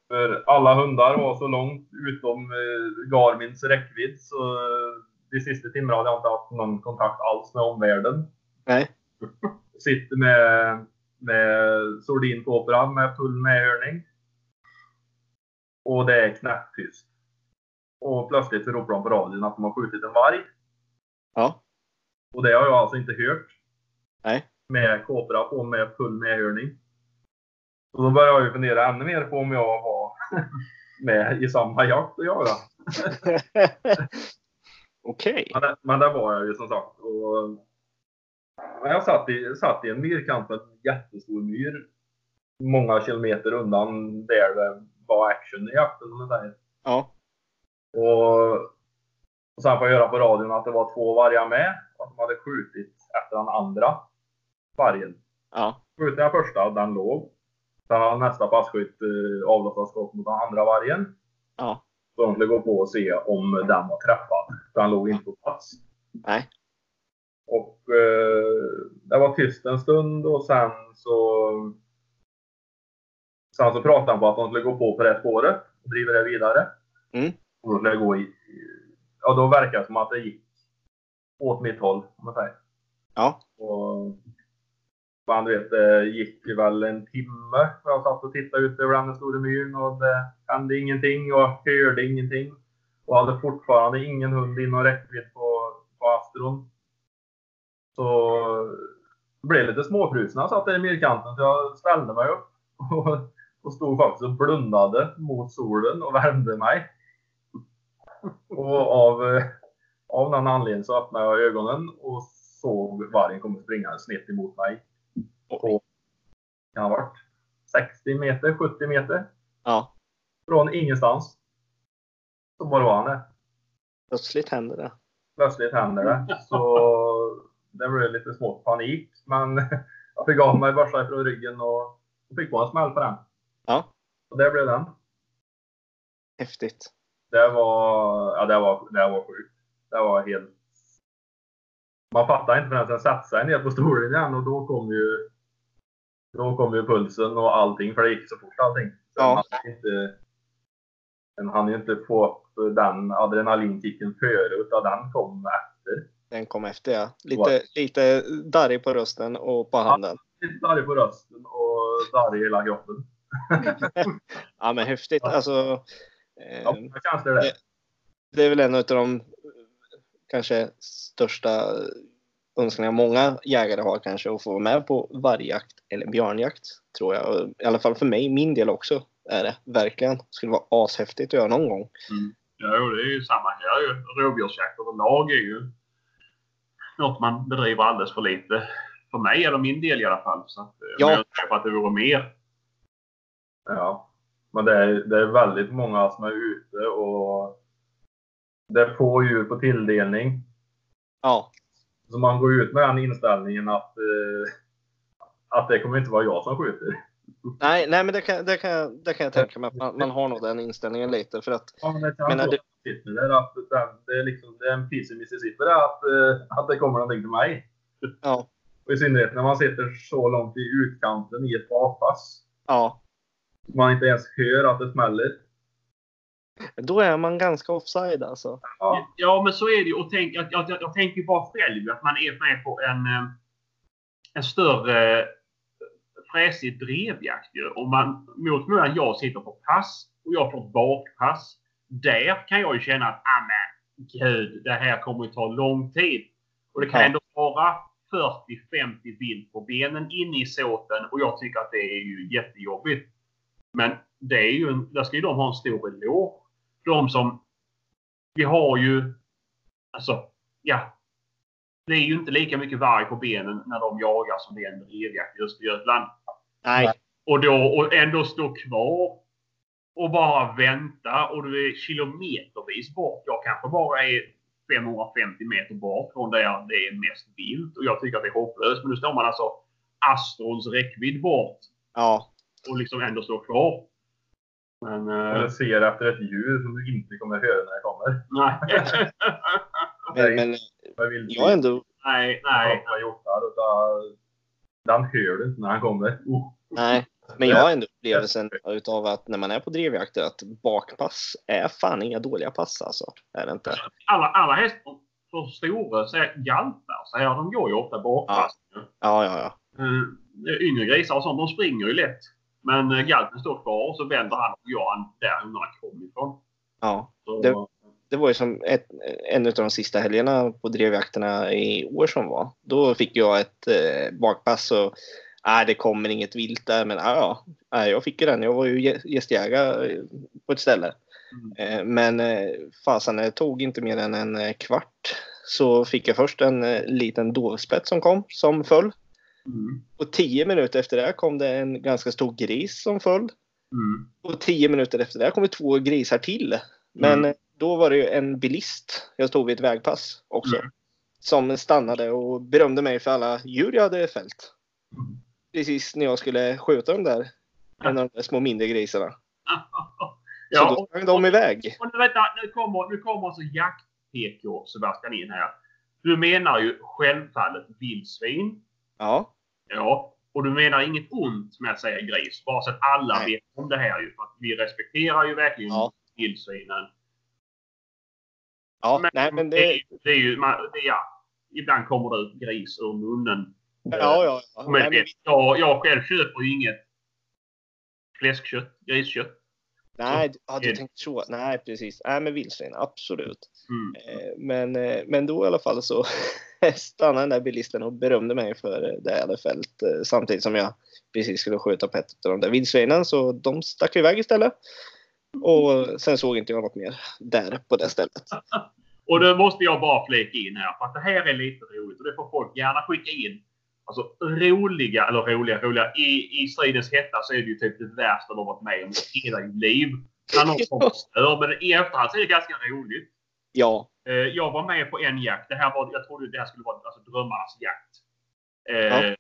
För alla hundar var så långt utom eh, Garmins räckvidd så eh, de sista timmarna hade jag inte haft någon kontakt alls med omvärlden. Nej. Sitter med, med sordinpåpra med full medhörning. Och det är knäpptyst. Och plötsligt så ropar de på radion att de har skjutit en varg. Ja. Och det har jag alltså inte hört. Nej. Med kåpra på med full medhörning. Och då började jag ju fundera ännu mer på om jag var med i samma jakt att göra. Okej. Men, det- men det var jag ju som sagt. Och, men jag satt i, satt i en myrkant med en jättestor myr. Många kilometer undan där det var action i jakten som man säger. Ja. Och, och sen får jag höra på radion att det var två vargar med. Och att de hade skjutit efter den andra vargen. Ja. Skjutit den första, den låg. Sen hade nästa passkytt eh, avlossat skott mot den andra vargen. Ja. Så de skulle gå på och se om den var träffad. För den låg inte på plats. Nej. Och eh, det var tyst en stund och sen så Sen så pratade han på att de skulle gå på på det spåret och driva det vidare. Mm. Och då skulle gå i... Ja, då verkar det som att det gick åt mitt håll, om man säger. Ja. Och man du vet, det gick väl en timme. och Jag satt och tittade ut över den stora myren och det hände ingenting och jag hörde ingenting. Och hade fortfarande ingen hund inom räckvidd på, på Astron. Så jag blev lite småfrusen när jag satt där i myrkanten så jag ställde mig upp och, och stod faktiskt och blundade mot solen och värmde mig. Och av, av någon anledning så öppnade jag ögonen och såg vargen komma springande snett emot mig. På, kan ha varit 60 meter, 70 meter. Ja. Från ingenstans. Så bara var han där. Plötsligt händer det. Plötsligt händer det. Så det blev lite smått panik. Men jag fick av mig börsa ifrån ryggen och och fick på en smäll på den. Ja. Och det blev den. Häftigt. Det var, ja, det var, det var sjukt. Det var helt... Man fattar inte förrän den satte sig ner på stolen igen och då kom ju då kom ju pulsen och allting för det gick så fort allting. Så Ja. hann inte, den hann ju inte få den adrenalinkicken före utan den kom efter. Den kom efter ja. Lite, lite darrig på rösten och på handen. Lite darrig på rösten och darrig i hela kroppen. Ja men häftigt. Alltså. Eh, Ja, det det det. är väl en av de kanske största önskningar många jägare har kanske att få vara med på vargjakt eller björnjakt tror jag. Och I alla fall för mig, min del också är det verkligen. Skulle vara ashäftigt att göra någon gång. Ja, jo, det är ju samma här. ju. Rådjursjakt överlag är ju något man bedriver alldeles för lite. För mig eller min del i alla fall. Så att, eh, Ja. men Jag tror att det vore mer. Ja. Men det är, det är väldigt många som är ute och det är få djur på tilldelning. Ja, Så man går ut med den inställningen att, eh, att det kommer inte vara jag som skjuter. nej, nej men det kan, det kan, det kan jag tänka mig man, man har nog den inställningen lite för att Ja, men det kan Men men är det... sitter där att den, det, är liksom, det är en piece i Mississippi det, att, eh, att det kommer någonting till mig. ja, Och I synnerhet när man sitter så långt i utkanten i ett bakpass. ja, Man inte ens hör att det smäller. Då är man ganska offside alltså. Ja, Ja, men så är det ju. Och tänk, jag, jag, jag tänker ju bara själv att man är med på en, eh, en större eh, fräsig drevjakt. ju. Om man, mot förmodan jag sitter på pass och jag får bakpass. Där kan jag ju känna att, ah men gud, det här kommer ju ta lång tid. Och det kan Ja. ändå vara 40-50 vilt på benen inne i såten och jag tycker att det är ju jättejobbigt. Men det är ju en, där ska ju de ha en stor eloge. De som vi har ju, alltså, ja. Det är ju inte lika mycket varg på benen när de jagar som det är en drevjakt i Östergötland. Nej, Och då och ändå stå kvar och bara vänta och du är kilometervis bort. Jag kanske bara är 550 meter bort från där det är mest vilt och jag tycker att det är hopplöst. Men nu står man alltså Astrons räckvidd bort ja, och liksom ändå står kvar. Men... eh, du ser efter ett djur som du inte kommer höra när det kommer. nej. men, men Jag jag ändå, nej, nej. prata hjortar. Utan den hör du inte när han kommer. Oh. nej, Men jag har ändå upplevelsen utav att när man är på drevjakter att bakpass är fan inga dåliga pass alltså. Är det inte? Alla, alla hästar för stora så är galtar så här, de går ju ofta bakpass. Ja, ja, ja. Uh, yngre grisar och sånt, de springer ju lätt. Men uh, galten står kvar och så vänder han och han där hundarna kom ifrån. Ja. Så, Det- Det var ju som ett, en av de sista helgerna på drevjakterna i år som var. Då fick jag ett eh, bakpass och nej, det kommer inget vilt där. Men ja, ja, nej, jag fick ju den. Jag var ju gä- gästjägare eh, på ett ställe. Mm. Eh, Men eh, fasen, det tog inte mer än en eh, kvart. Så fick jag först en eh, liten dovspett som kom, som föll. Mm. Och tio minuter efter det kom det en ganska stor gris som föll. Mm. Och tio minuter efter det kom det två grisar till. Men Mm. då var det ju en bilist, jag stod vid ett vägpass också, Mm. som stannade och berömde mig för alla djur jag hade fällt. Mm. Precis när jag skulle skjuta de där, en av de där små mindre grisarna. Ja, Så då sprang de iväg. och nu, vänta, nu kommer, nu kommer alltså jakt-PK Sebastian in här. Du menar ju självfallet vildsvin. Ja, Ja. Och du menar inget ont med att säga gris. Bara så att alla Nej. vet om det här ju. För att vi respekterar ju verkligen Ja. vildsvinen. ja nej men det, det... är- det är ju, man, det, ja. Ibland kommer det ut gris ur munnen. Ja, ja, ja. Men Nej, men, jag, jag själv köper ju inget fläskkött, griskött. Nej, ja, du tänkte så. Nej, precis. Nej, men vildsvin, absolut. Mm. Eh, Men, eh, men då i alla fall så stannade den där bilisten och berömde mig för eh, det jag hade fällt samtidigt som jag precis skulle skjuta på ett av de där vildsvinen. Så de stack iväg istället. Och sen såg inte jag något mer där på det stället. Och då måste jag bara flika in här. För att det här är lite roligt. Och det får folk gärna skicka in. Alltså roliga, eller roliga, roliga. I, i stridens hetta så är det ju typ det värsta de har varit med om i hela sitt liv. Kommer och stör. Men i efterhand så är det ganska roligt. Ja, Eh, jag var med på en jakt. Det här var, jag trodde det här skulle vara alltså, drömmarnas jakt. Eh, Ja.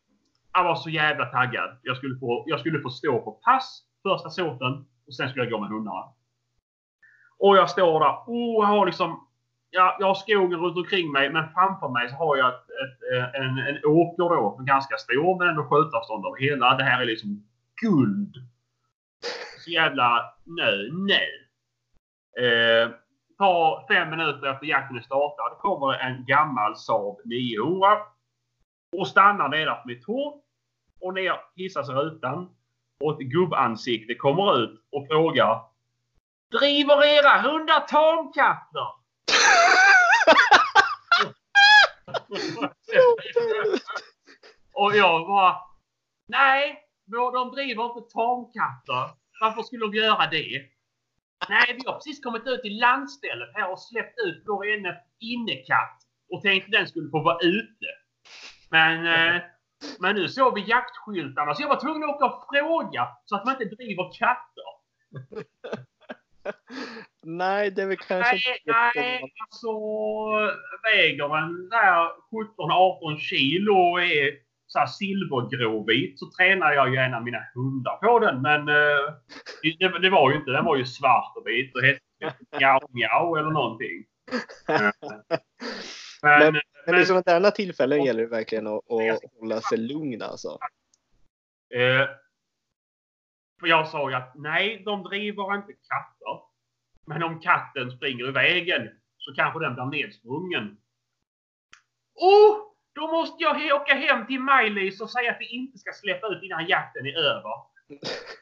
Jag var så jävla taggad. Jag skulle, få, jag skulle få stå på pass första såten och sen skulle jag gå med hundarna. Och jag står där. Jag har liksom... Ja, jag har skogen runt omkring mig men framför mig så har jag ett, ett, eh, en, en åker då. Ganska stor men ändå skjutavstånd av hela. Det här är liksom guld. Så jävla nö, nö. Eh, tar fem minuter efter jakten är startad kommer en gammal Saab 900 och stannar nedanför mitt hår och ner hissas rutan och ett gubbansikte kommer ut och frågar Driver era hundar tamkatter? och jag bara Nej, de driver inte tamkatter. Varför skulle de göra det? Nej, vi har precis kommit ut i landstället här och släppt ut vår ena innekatt och tänkte den skulle få vara ute. Men, eh, men nu såg vi jaktskyltarna så jag var tvungen att åka och fråga så att man inte driver katter. nej det är väl kanske Nej, inte nej, alltså väger den där 17-18 kilo och är så här silvergråvit så tränar jag ju en av mina hundar på den. Men eh, det, det var ju inte. Den var ju svart och vit och hette Miau Miau eller någonting. Eh, Men, Men- Men i sådana där tillfällen gäller det verkligen att, att hålla sig lugn alltså. eh, för jag sa ju att nej, de driver inte katter. Men om katten springer i vägen så kanske den blir nedsprungen. Oh! Då måste jag åka hem till Maj-Lis och säga att vi inte ska släppa ut innan jakten är över.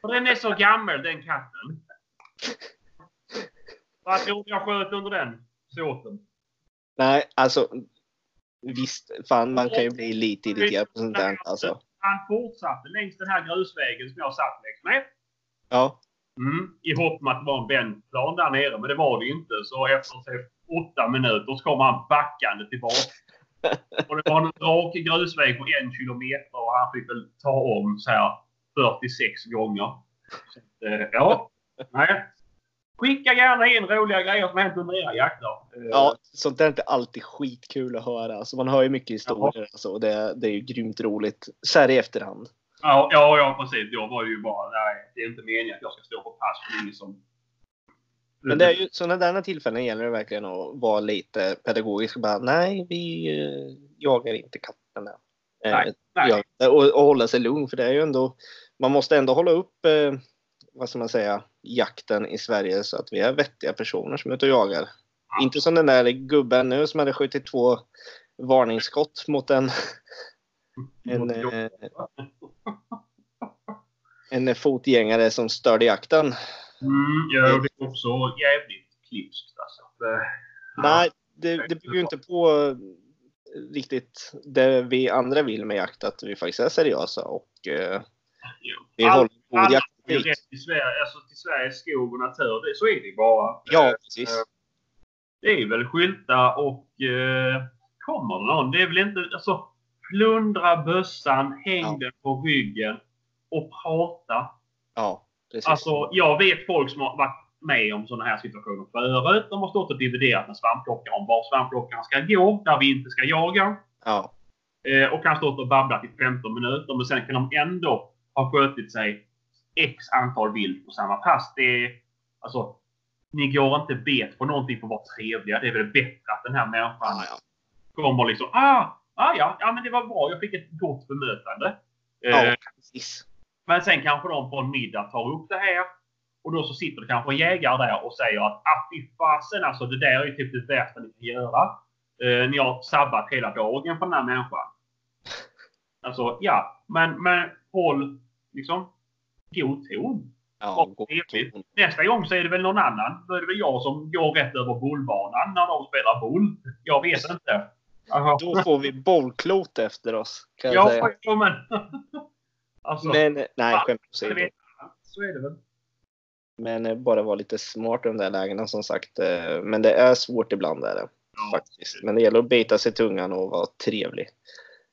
För den är så gammal den katten. Vad tror du jag sköt under den såten? Nej, alltså visst, fan man kan ju bli lite irriterad på sånt där alltså. Han fortsatte längs den här grusvägen som jag satt längs med. Ja, Mm, I hopp om att det var en vändplan där nere, men det var det ju inte. Så efter åtta minuter så kom han backande tillbaka. Och det var en rak grusväg på en kilometer och han fick väl ta om så här 46 gånger. Så, eh, ja, nej. Skicka gärna in roliga grejer som hänt under era jakter. Eh, ja, sånt där är inte alltid skitkul att höra. Alltså, man hör ju mycket historier alltså, och det, det är ju grymt roligt. Så här i efterhand. Ja, ja, ja, precis. Jag var ju bara, nej, det är inte meningen att jag ska stå på pass för ingen som... Men det är ju sådana där tillfällen gäller det verkligen att vara lite pedagogisk. och Bara, nej, vi eh, jagar inte katterna. Eh, Nej, nej. ja, och, och hålla sig lugn för det är ju ändå man måste ändå hålla upp, eh, vad ska man säga, jakten i Sverige så att vi är vettiga personer som är ute och jagar. Inte som den där gubben nu som hade skjutit två varningsskott mot en, en, eh, en fotgängare som störde jakten. Mm, ja, det är också jävligt klipskt alltså. Nej, det, det bygger ju inte på riktigt det vi andra vill med jakt, att vi faktiskt är seriösa och eh, vi All- håller god jaktetik. rätt till Sverige, alltså till Sveriges skog och natur. Det, så är det bara. Ja, Eh, precis. Det är väl skylta och eh, kommer det någon? Det är väl inte... Alltså, plundra bössan, häng Ja. den på ryggen och prata. Ja, precis. Alltså, jag vet folk som har varit med om sådana här situationer förut. De har stått och dividerat med svampplockare om var svampplockaren ska gå, där vi inte ska jaga. Ja, Eh, och kan stått och babblat i 15 minuter, men sen kan de ändå ha skjutit sig x antal vilt på samma pass. Det är, alltså, ni går inte bet på någonting för att vara trevliga. Det är väl bättre att den här människan ja, ja. kommer liksom ah, ah ja, ja men det var bra. Jag fick ett gott bemötande. Eh, ja precis. men sen kanske de på en middag tar upp det här. Och då så sitter det kanske en jägare där och säger att ah, fy fasen alltså det där är ju typ det värsta ni kan göra. Eh, ni har sabbat hela dagen för den här människan. Alltså ja, men, men håll liksom god ton. Ja, god ton. Nästa gång så är det väl någon annan. Då är det väl jag som går rätt över bollbanan när de spelar boll. Jag vet inte. Aha. Då får vi bollklot efter oss, kan jag Ja, säga. men... alltså, Men nej, skämt åsido. så är det väl. Men eh, bara vara lite smart i de där lägena som sagt. Eh, Men det är svårt ibland är det Ja. faktiskt. Men det gäller att bita sig i tungan och vara trevlig.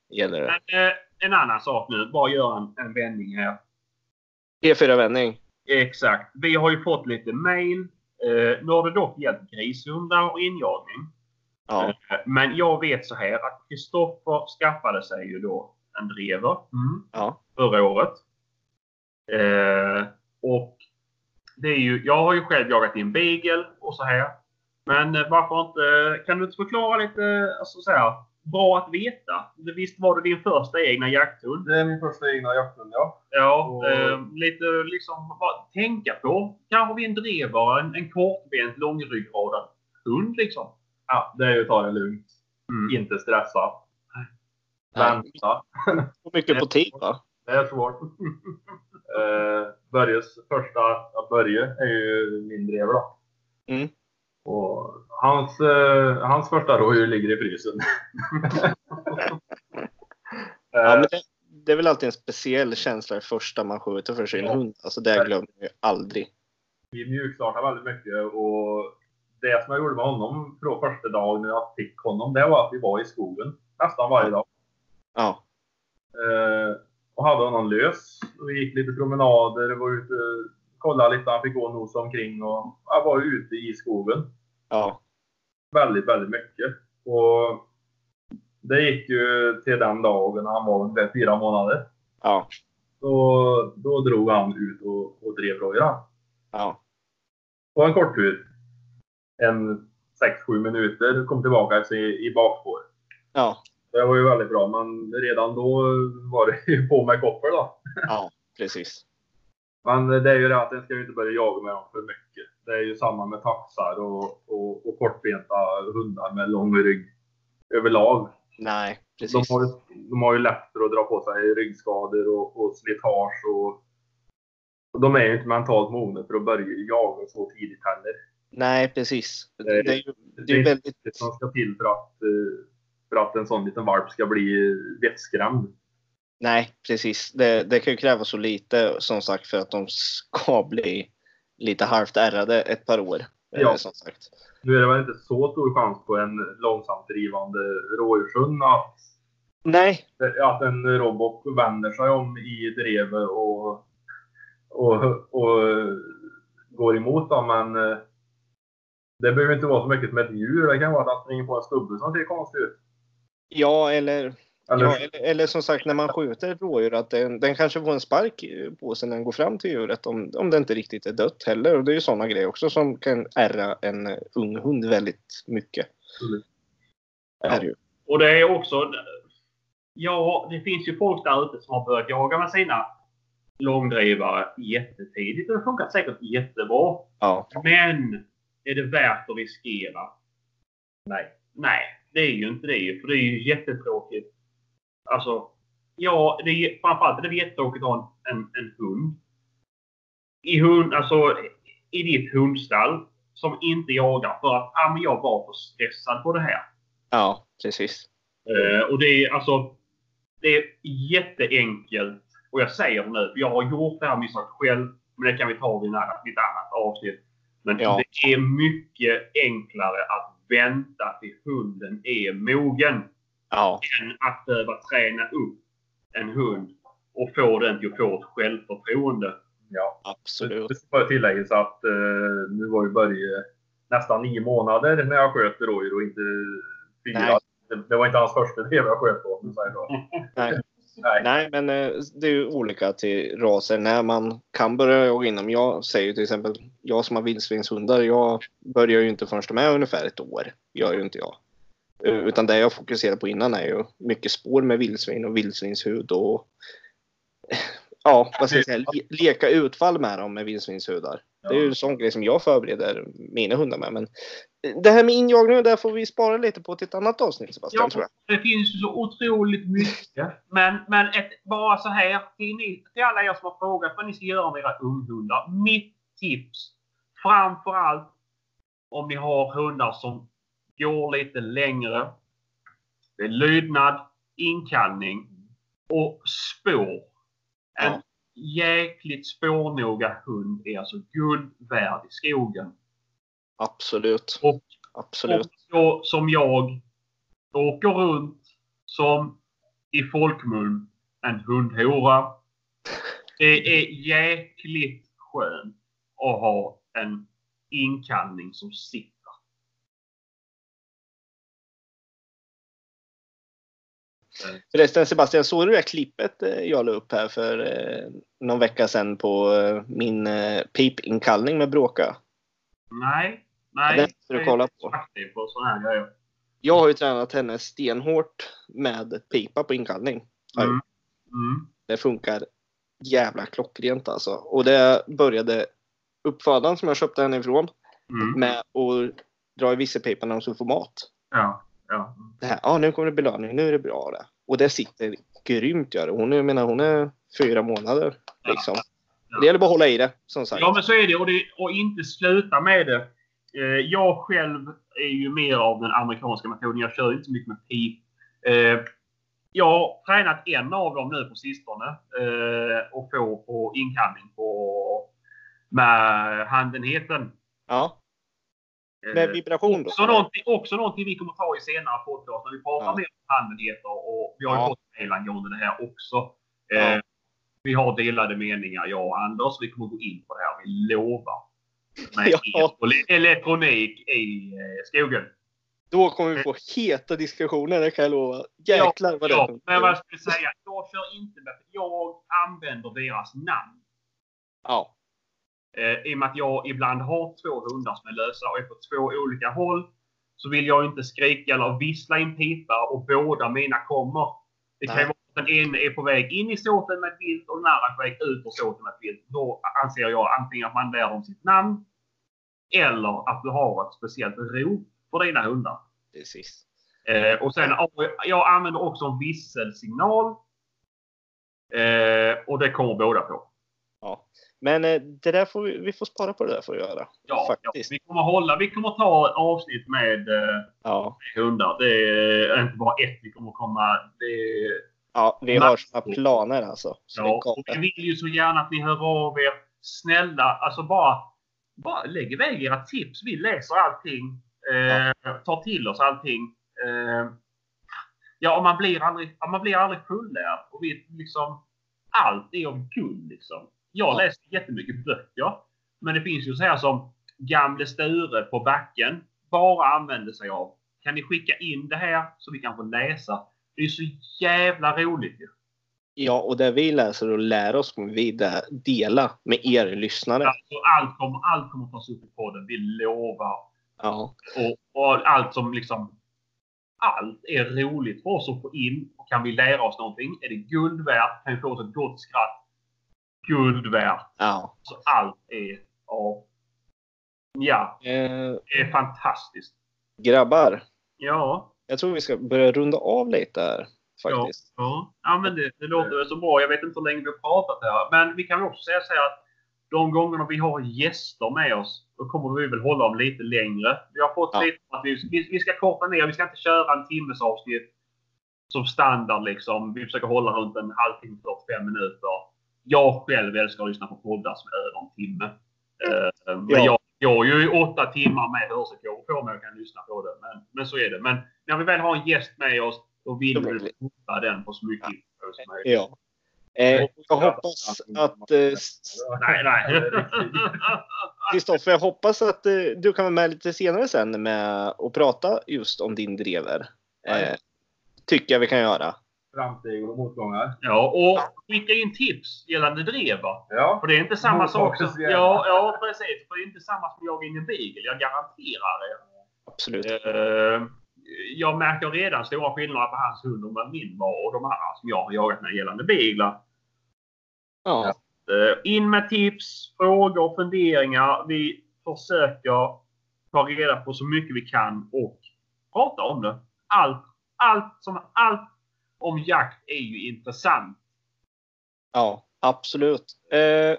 Gäller det. Men, eh, en annan sak nu. Bara göra en, en vändning här. E4-vändning. Exakt. Vi har ju fått lite mail. Eh, nu har det dock gällt grishundar och injagning. Ja, Eh, men jag vet så här att Kristoffer skaffade sig ju då en drever mm. ja, förra året. Eh, och det är ju, jag har ju själv jagat in beagle och så här. Men eh, varför inte, kan du inte förklara lite, alltså så här, bra att veta. Visst var det din första egna jakthund? Det är min första egna jakthund, ja. Ja, Och- eh, lite liksom bara tänka på. Kanske vi en drevare, en, en kortbent, långryggadad hund liksom. Ja. Det är ju att ta det lugnt. Mm. Inte stressa. Vänta. Och mycket på tid va? Det är svårt. uh, Börjes första, ja, Börje är ju min drever då. Mm. Och hans, eh, hans första rådjur ligger i frysen. Ja, Eh, men det, det är väl alltid en speciell känsla det första man skjuter för sin Ja. hund. Alltså det glömmer jag ju aldrig. vi mjukstartade väldigt mycket och det som jag gjorde med honom från första dagen när jag fick honom, det var att vi var i skogen nästan varje dag. Ja, Eh, och hade honom lös. Vi gick lite promenader, var ute, kollade lite, han fick gå och nosa omkring och jag var ute i skogen. ja, Väldigt, väldigt mycket. Och det gick ju till den dagen han var ungefär fyra månader. ja, Så då drog han ut och, och drev rådjur. ja, På en kort tur. En 6-7 minuter, kom tillbaka i, i bakspår. ja, Det var ju väldigt bra, men redan då var det ju på med koppel då. ja, precis. Men det är ju det att en ska ju inte börja jaga med dem för mycket. Det är ju samma med taxar och, och, och kortbenta hundar med lång rygg överlag. Nej, De precis. har, ju, de har ju lätt för att dra på sig ryggskador och, och slitage. Och, och de är ju inte mentalt mogna för att börja jaga så tidigt heller. Nej, precis. Det är- det är ju det är väldigt... Det som ska till för att, eh, för att en sån liten valp ska bli vettskrämd. Nej, precis. Det, det kan ju krävas så lite som sagt för att de ska bli lite halvt ärrade ett par år. eh, Ja. Som sagt. Nu är det väl inte så stor chans på en långsamt drivande rådjurshund att Nej, att en robot vänder sig om i drevet och, och, och går emot dem. Men eh, det behöver inte vara så mycket som ett djur. Det kan vara att han springer på en stubbe som ser konstig ut. ja eller, Eller, ja, eller, eller som sagt när man skjuter ett rådjur att den, den kanske får en spark på sig när den går fram till djuret om, om det inte riktigt är dött heller. Och det är ju sådana grejer också som kan ärra en eh, ung hund väldigt mycket. Absolut. Är det ju. Och det är också... Ja, det finns ju folk där ute som har börjat jaga med sina långdrivare jättetidigt. Det har funkat säkert jättebra. Ja. Men är det värt att riskera? Nej. Nej, det är ju inte det. För det är ju jättetråkigt. Alltså, ja, det är, framförallt är det jättetråkigt att ha en, en hund. I, hund, alltså, I ditt hundstall som inte jagar för att ah, men jag var för stressad på det här. Ja, precis. Uh, och det är alltså det är jätteenkelt. Och jag säger nu, för jag har gjort det här misstaget själv. Men det kan vi ta vid ett annat avsnitt. Men Ja. det är mycket enklare att vänta till hunden är mogen. Ja, Än att behöva träna upp en hund och få den till att få ett självförtroende. Ja. absolut. Det ska bara tilläggas att eh, nu var ju Börje nästan nio månader när jag sköt rådjur och inte fyra. Nej. Det, det var inte hans första drev jag sköt på. Nej. Nej. Nej, men eh, det är ju olika till raser när man kan börja jaga inom. Jag säger ju till exempel, jag som har vildsvinshundar, jag börjar ju inte förrän de är ungefär ett år. Gör ju inte jag. Eh, Utan det jag fokuserar på innan är ju mycket spår med vildsvin och vildsvinshud och ja, vad ska jag säga, le- leka utfall med dem med vildsvinshudar. Det är ju en sån grej som jag förbereder mina hundar med. Men det här med injagning, där får vi spara lite på till ett annat avsnitt Sebastian, Ja, det finns ju så otroligt mycket. Men, men ett, bara så här till, ni, till alla er som har frågat vad ni ska göra med era unghundar. Mitt tips, framförallt om ni har hundar som går lite längre. Det är lydnad, inkallning och spår. En Ja. jäkligt spårnoga hund är alltså guld värd i skogen. Absolut. Och Absolut. Och så, som jag åker runt som i folkmun en hundhora. Det är jäkligt skönt att ha en inkallning som sitter. Förresten Sebastian, såg du det klippet eh, jag la upp här för eh, någon vecka sedan på eh, min pipinkallning med Bråka? Nej, nej. den ska du är kolla på. aktiv på såna här grejer. Jag har ju tränat henne stenhårt med pipa på inkallning. Ja, Mm. Mm. Det funkar jävla klockrent alltså. Och det började uppfödaren som jag köpte henne ifrån Mm. med att dra i visselpipan när de skulle få mat. Ja, ja. Det här, ja nu kommer det belöning, nu är det bra det. Och det sitter grymt gör det. Hon är, menar, hon är fyra månader liksom. Ja. Det gäller bara att hålla i det som sagt. Ja, men så är det. Och, det, och inte sluta med det. Eh, jag själv är ju mer av den amerikanska metoden. Jag kör inte så mycket med pip. Eh, jag har tränat en av dem nu på sistone eh, och får på inkallning på med handenheten. Ja, med vibration då. också, någonting, också någonting vi kommer ta i senare podcast när vi pratar Ja. mer om handenheter och vi har ju Ja. fått mejl angående det här också. Ja. Vi har delade meningar jag och Anders. Vi kommer gå in på det här. Vi lovar. Med Ja. elektronik i eh, skogen. Då kommer vi få heta diskussioner, det kan jag lova. Jäklar vad det Ja, men vad jag skulle säga. Jag kör inte med. Jag använder deras namn. Ja, Eh, I och med att jag ibland har två hundar som är lösa och är på två olika håll. Så vill jag inte skrika eller vissla in pipa och båda mina kommer. Det kan Nej. vara att den ena är på väg in i såten med ett vilt och den andra på väg ut ur såten med ett vilt. Då anser jag antingen att man lär dem sitt namn. Eller att du har ett speciellt rop för dina hundar. precis. Eh, och sen, jag använder också en visselsignal. Eh, och det kommer båda på. Ja. Men eh, det där får vi, vi får spara på det där får vi göra. Ja, ja, Faktiskt. vi kommer hålla, vi kommer ta avsnitt med eh, Ja, hundar. Det är inte bara ett vi kommer komma. Det är, ja vi har såna planer alltså. Så ja, vi vill ju så gärna att ni hör av er. Snälla, alltså bara, bara lägg iväg era tips. Vi läser allting. Eh, tar till oss allting. Eh, ja, och man blir aldrig, man blir aldrig fullärd. Och vi liksom, allt är guld liksom. Jag Ja. läser jättemycket böcker. Men det finns ju så här som Gamle Sture på backen bara använder sig av. Kan ni skicka in det här så vi kan få läsa? Det är så jävla roligt ju. Ja, och det vi läser och lär oss kommer vi dela med er lyssnare. Alltså, allt, kommer, allt kommer tas upp i podden, vi lovar. Ja, Och, och allt som liksom... Allt är roligt för oss att få in. Och kan vi lära oss någonting är det guld värt. Kan vi få oss ett gott skratt. guld värt. Ja. Så allt är av... Ja, Eh, det är fantastiskt. grabbar, Ja, jag tror vi ska börja runda av lite här faktiskt. ja. ja men det, det låter väl så bra. Jag vet inte hur länge vi har pratat här. Men vi kan också säga så här att de gångerna vi har gäster med oss, då kommer vi väl hålla dem lite längre. Vi har fått Ja. lite att vi, vi, vi ska korta ner. Vi ska inte köra en timmes avsnitt som standard liksom. Vi försöker hålla runt en halvtimme, 45 minuter. Jag själv älskar att lyssna på poddar som är över en timme. Eh, Men Ja. jag, har ju åtta timmar med hörselkåpor på mig och kan lyssna på det. Men, men så är det. Men när vi väl har en gäst med oss, då vill vi. korta den på så mycket info som möjligt. Ja. Eh, jag hoppas att... eh, Nej, nej. Kristoffer, jag hoppas att eh, du kan vara med lite senare sen med att prata just om din drever. Eh, tycker jag vi kan göra. Framsteg och motgångar. Ja, och skicka in tips gällande drevar. Ja. För det är inte samma sak som... Ja, ja, precis. För det är inte samma som jag in i en beagle. Jag garanterar det. Absolut. Jag märker redan stora skillnader på hans hund och min var och de andra som jag har jagat med gällande beaglar. Ja. Eh, in med tips, frågor, funderingar. Vi försöker ta reda på så mycket vi kan och prata om det. Allt, allt, som, allt om jakt är ju intressant. ja, absolut. Eh,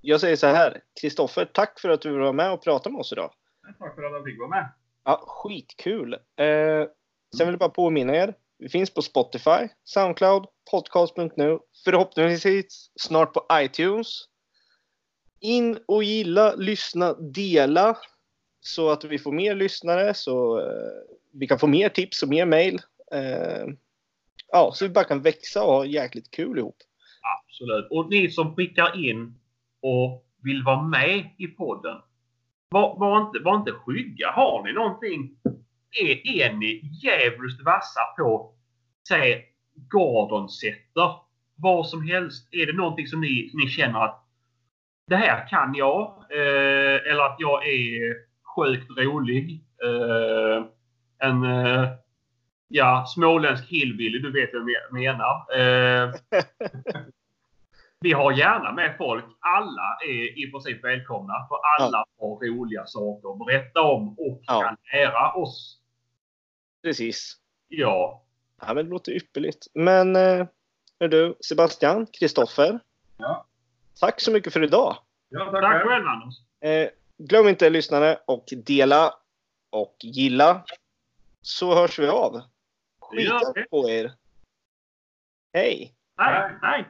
jag säger så här. Kristoffer, tack för att du var med och pratade med oss idag. Tack för att jag fick vara med. Ja, skitkul. Eh, sen vill jag bara påminna er. Vi finns på Spotify, Soundcloud, podcast.nu. Förhoppningsvis snart på iTunes. In och gilla, lyssna, dela. Så att vi får mer lyssnare, så eh, vi kan få mer tips och mer mejl. Eh, ja, så vi bara kan växa och ha jäkligt kul ihop. Absolut. Och ni som skickar in och vill vara med i podden. Var, var, inte, var inte skygga. Har ni någonting? Är, är ni djävulskt vassa på, säg, Gordonsetter? Vad som helst. Är det någonting som ni, ni känner att det här kan jag. Eh, eller att jag är sjukt rolig. Eh, en eh, ja, småländsk hillbilly, du vet vad jag menar. Eh. Vi har gärna med folk. Alla är i princip välkomna. För alla har roliga saker att berätta om och Ja. kan lära oss. Precis. Ja. Ja, men det låter ypperligt. Men eh, du, Sebastian, Kristoffer. Ja. Tack så mycket för idag. Ja, tack, Tack själv. Anders. Eh, glöm inte lyssnare och dela och gilla. Så hörs vi av. Det gör vi. Skit på er. Hej! Hej. Hej.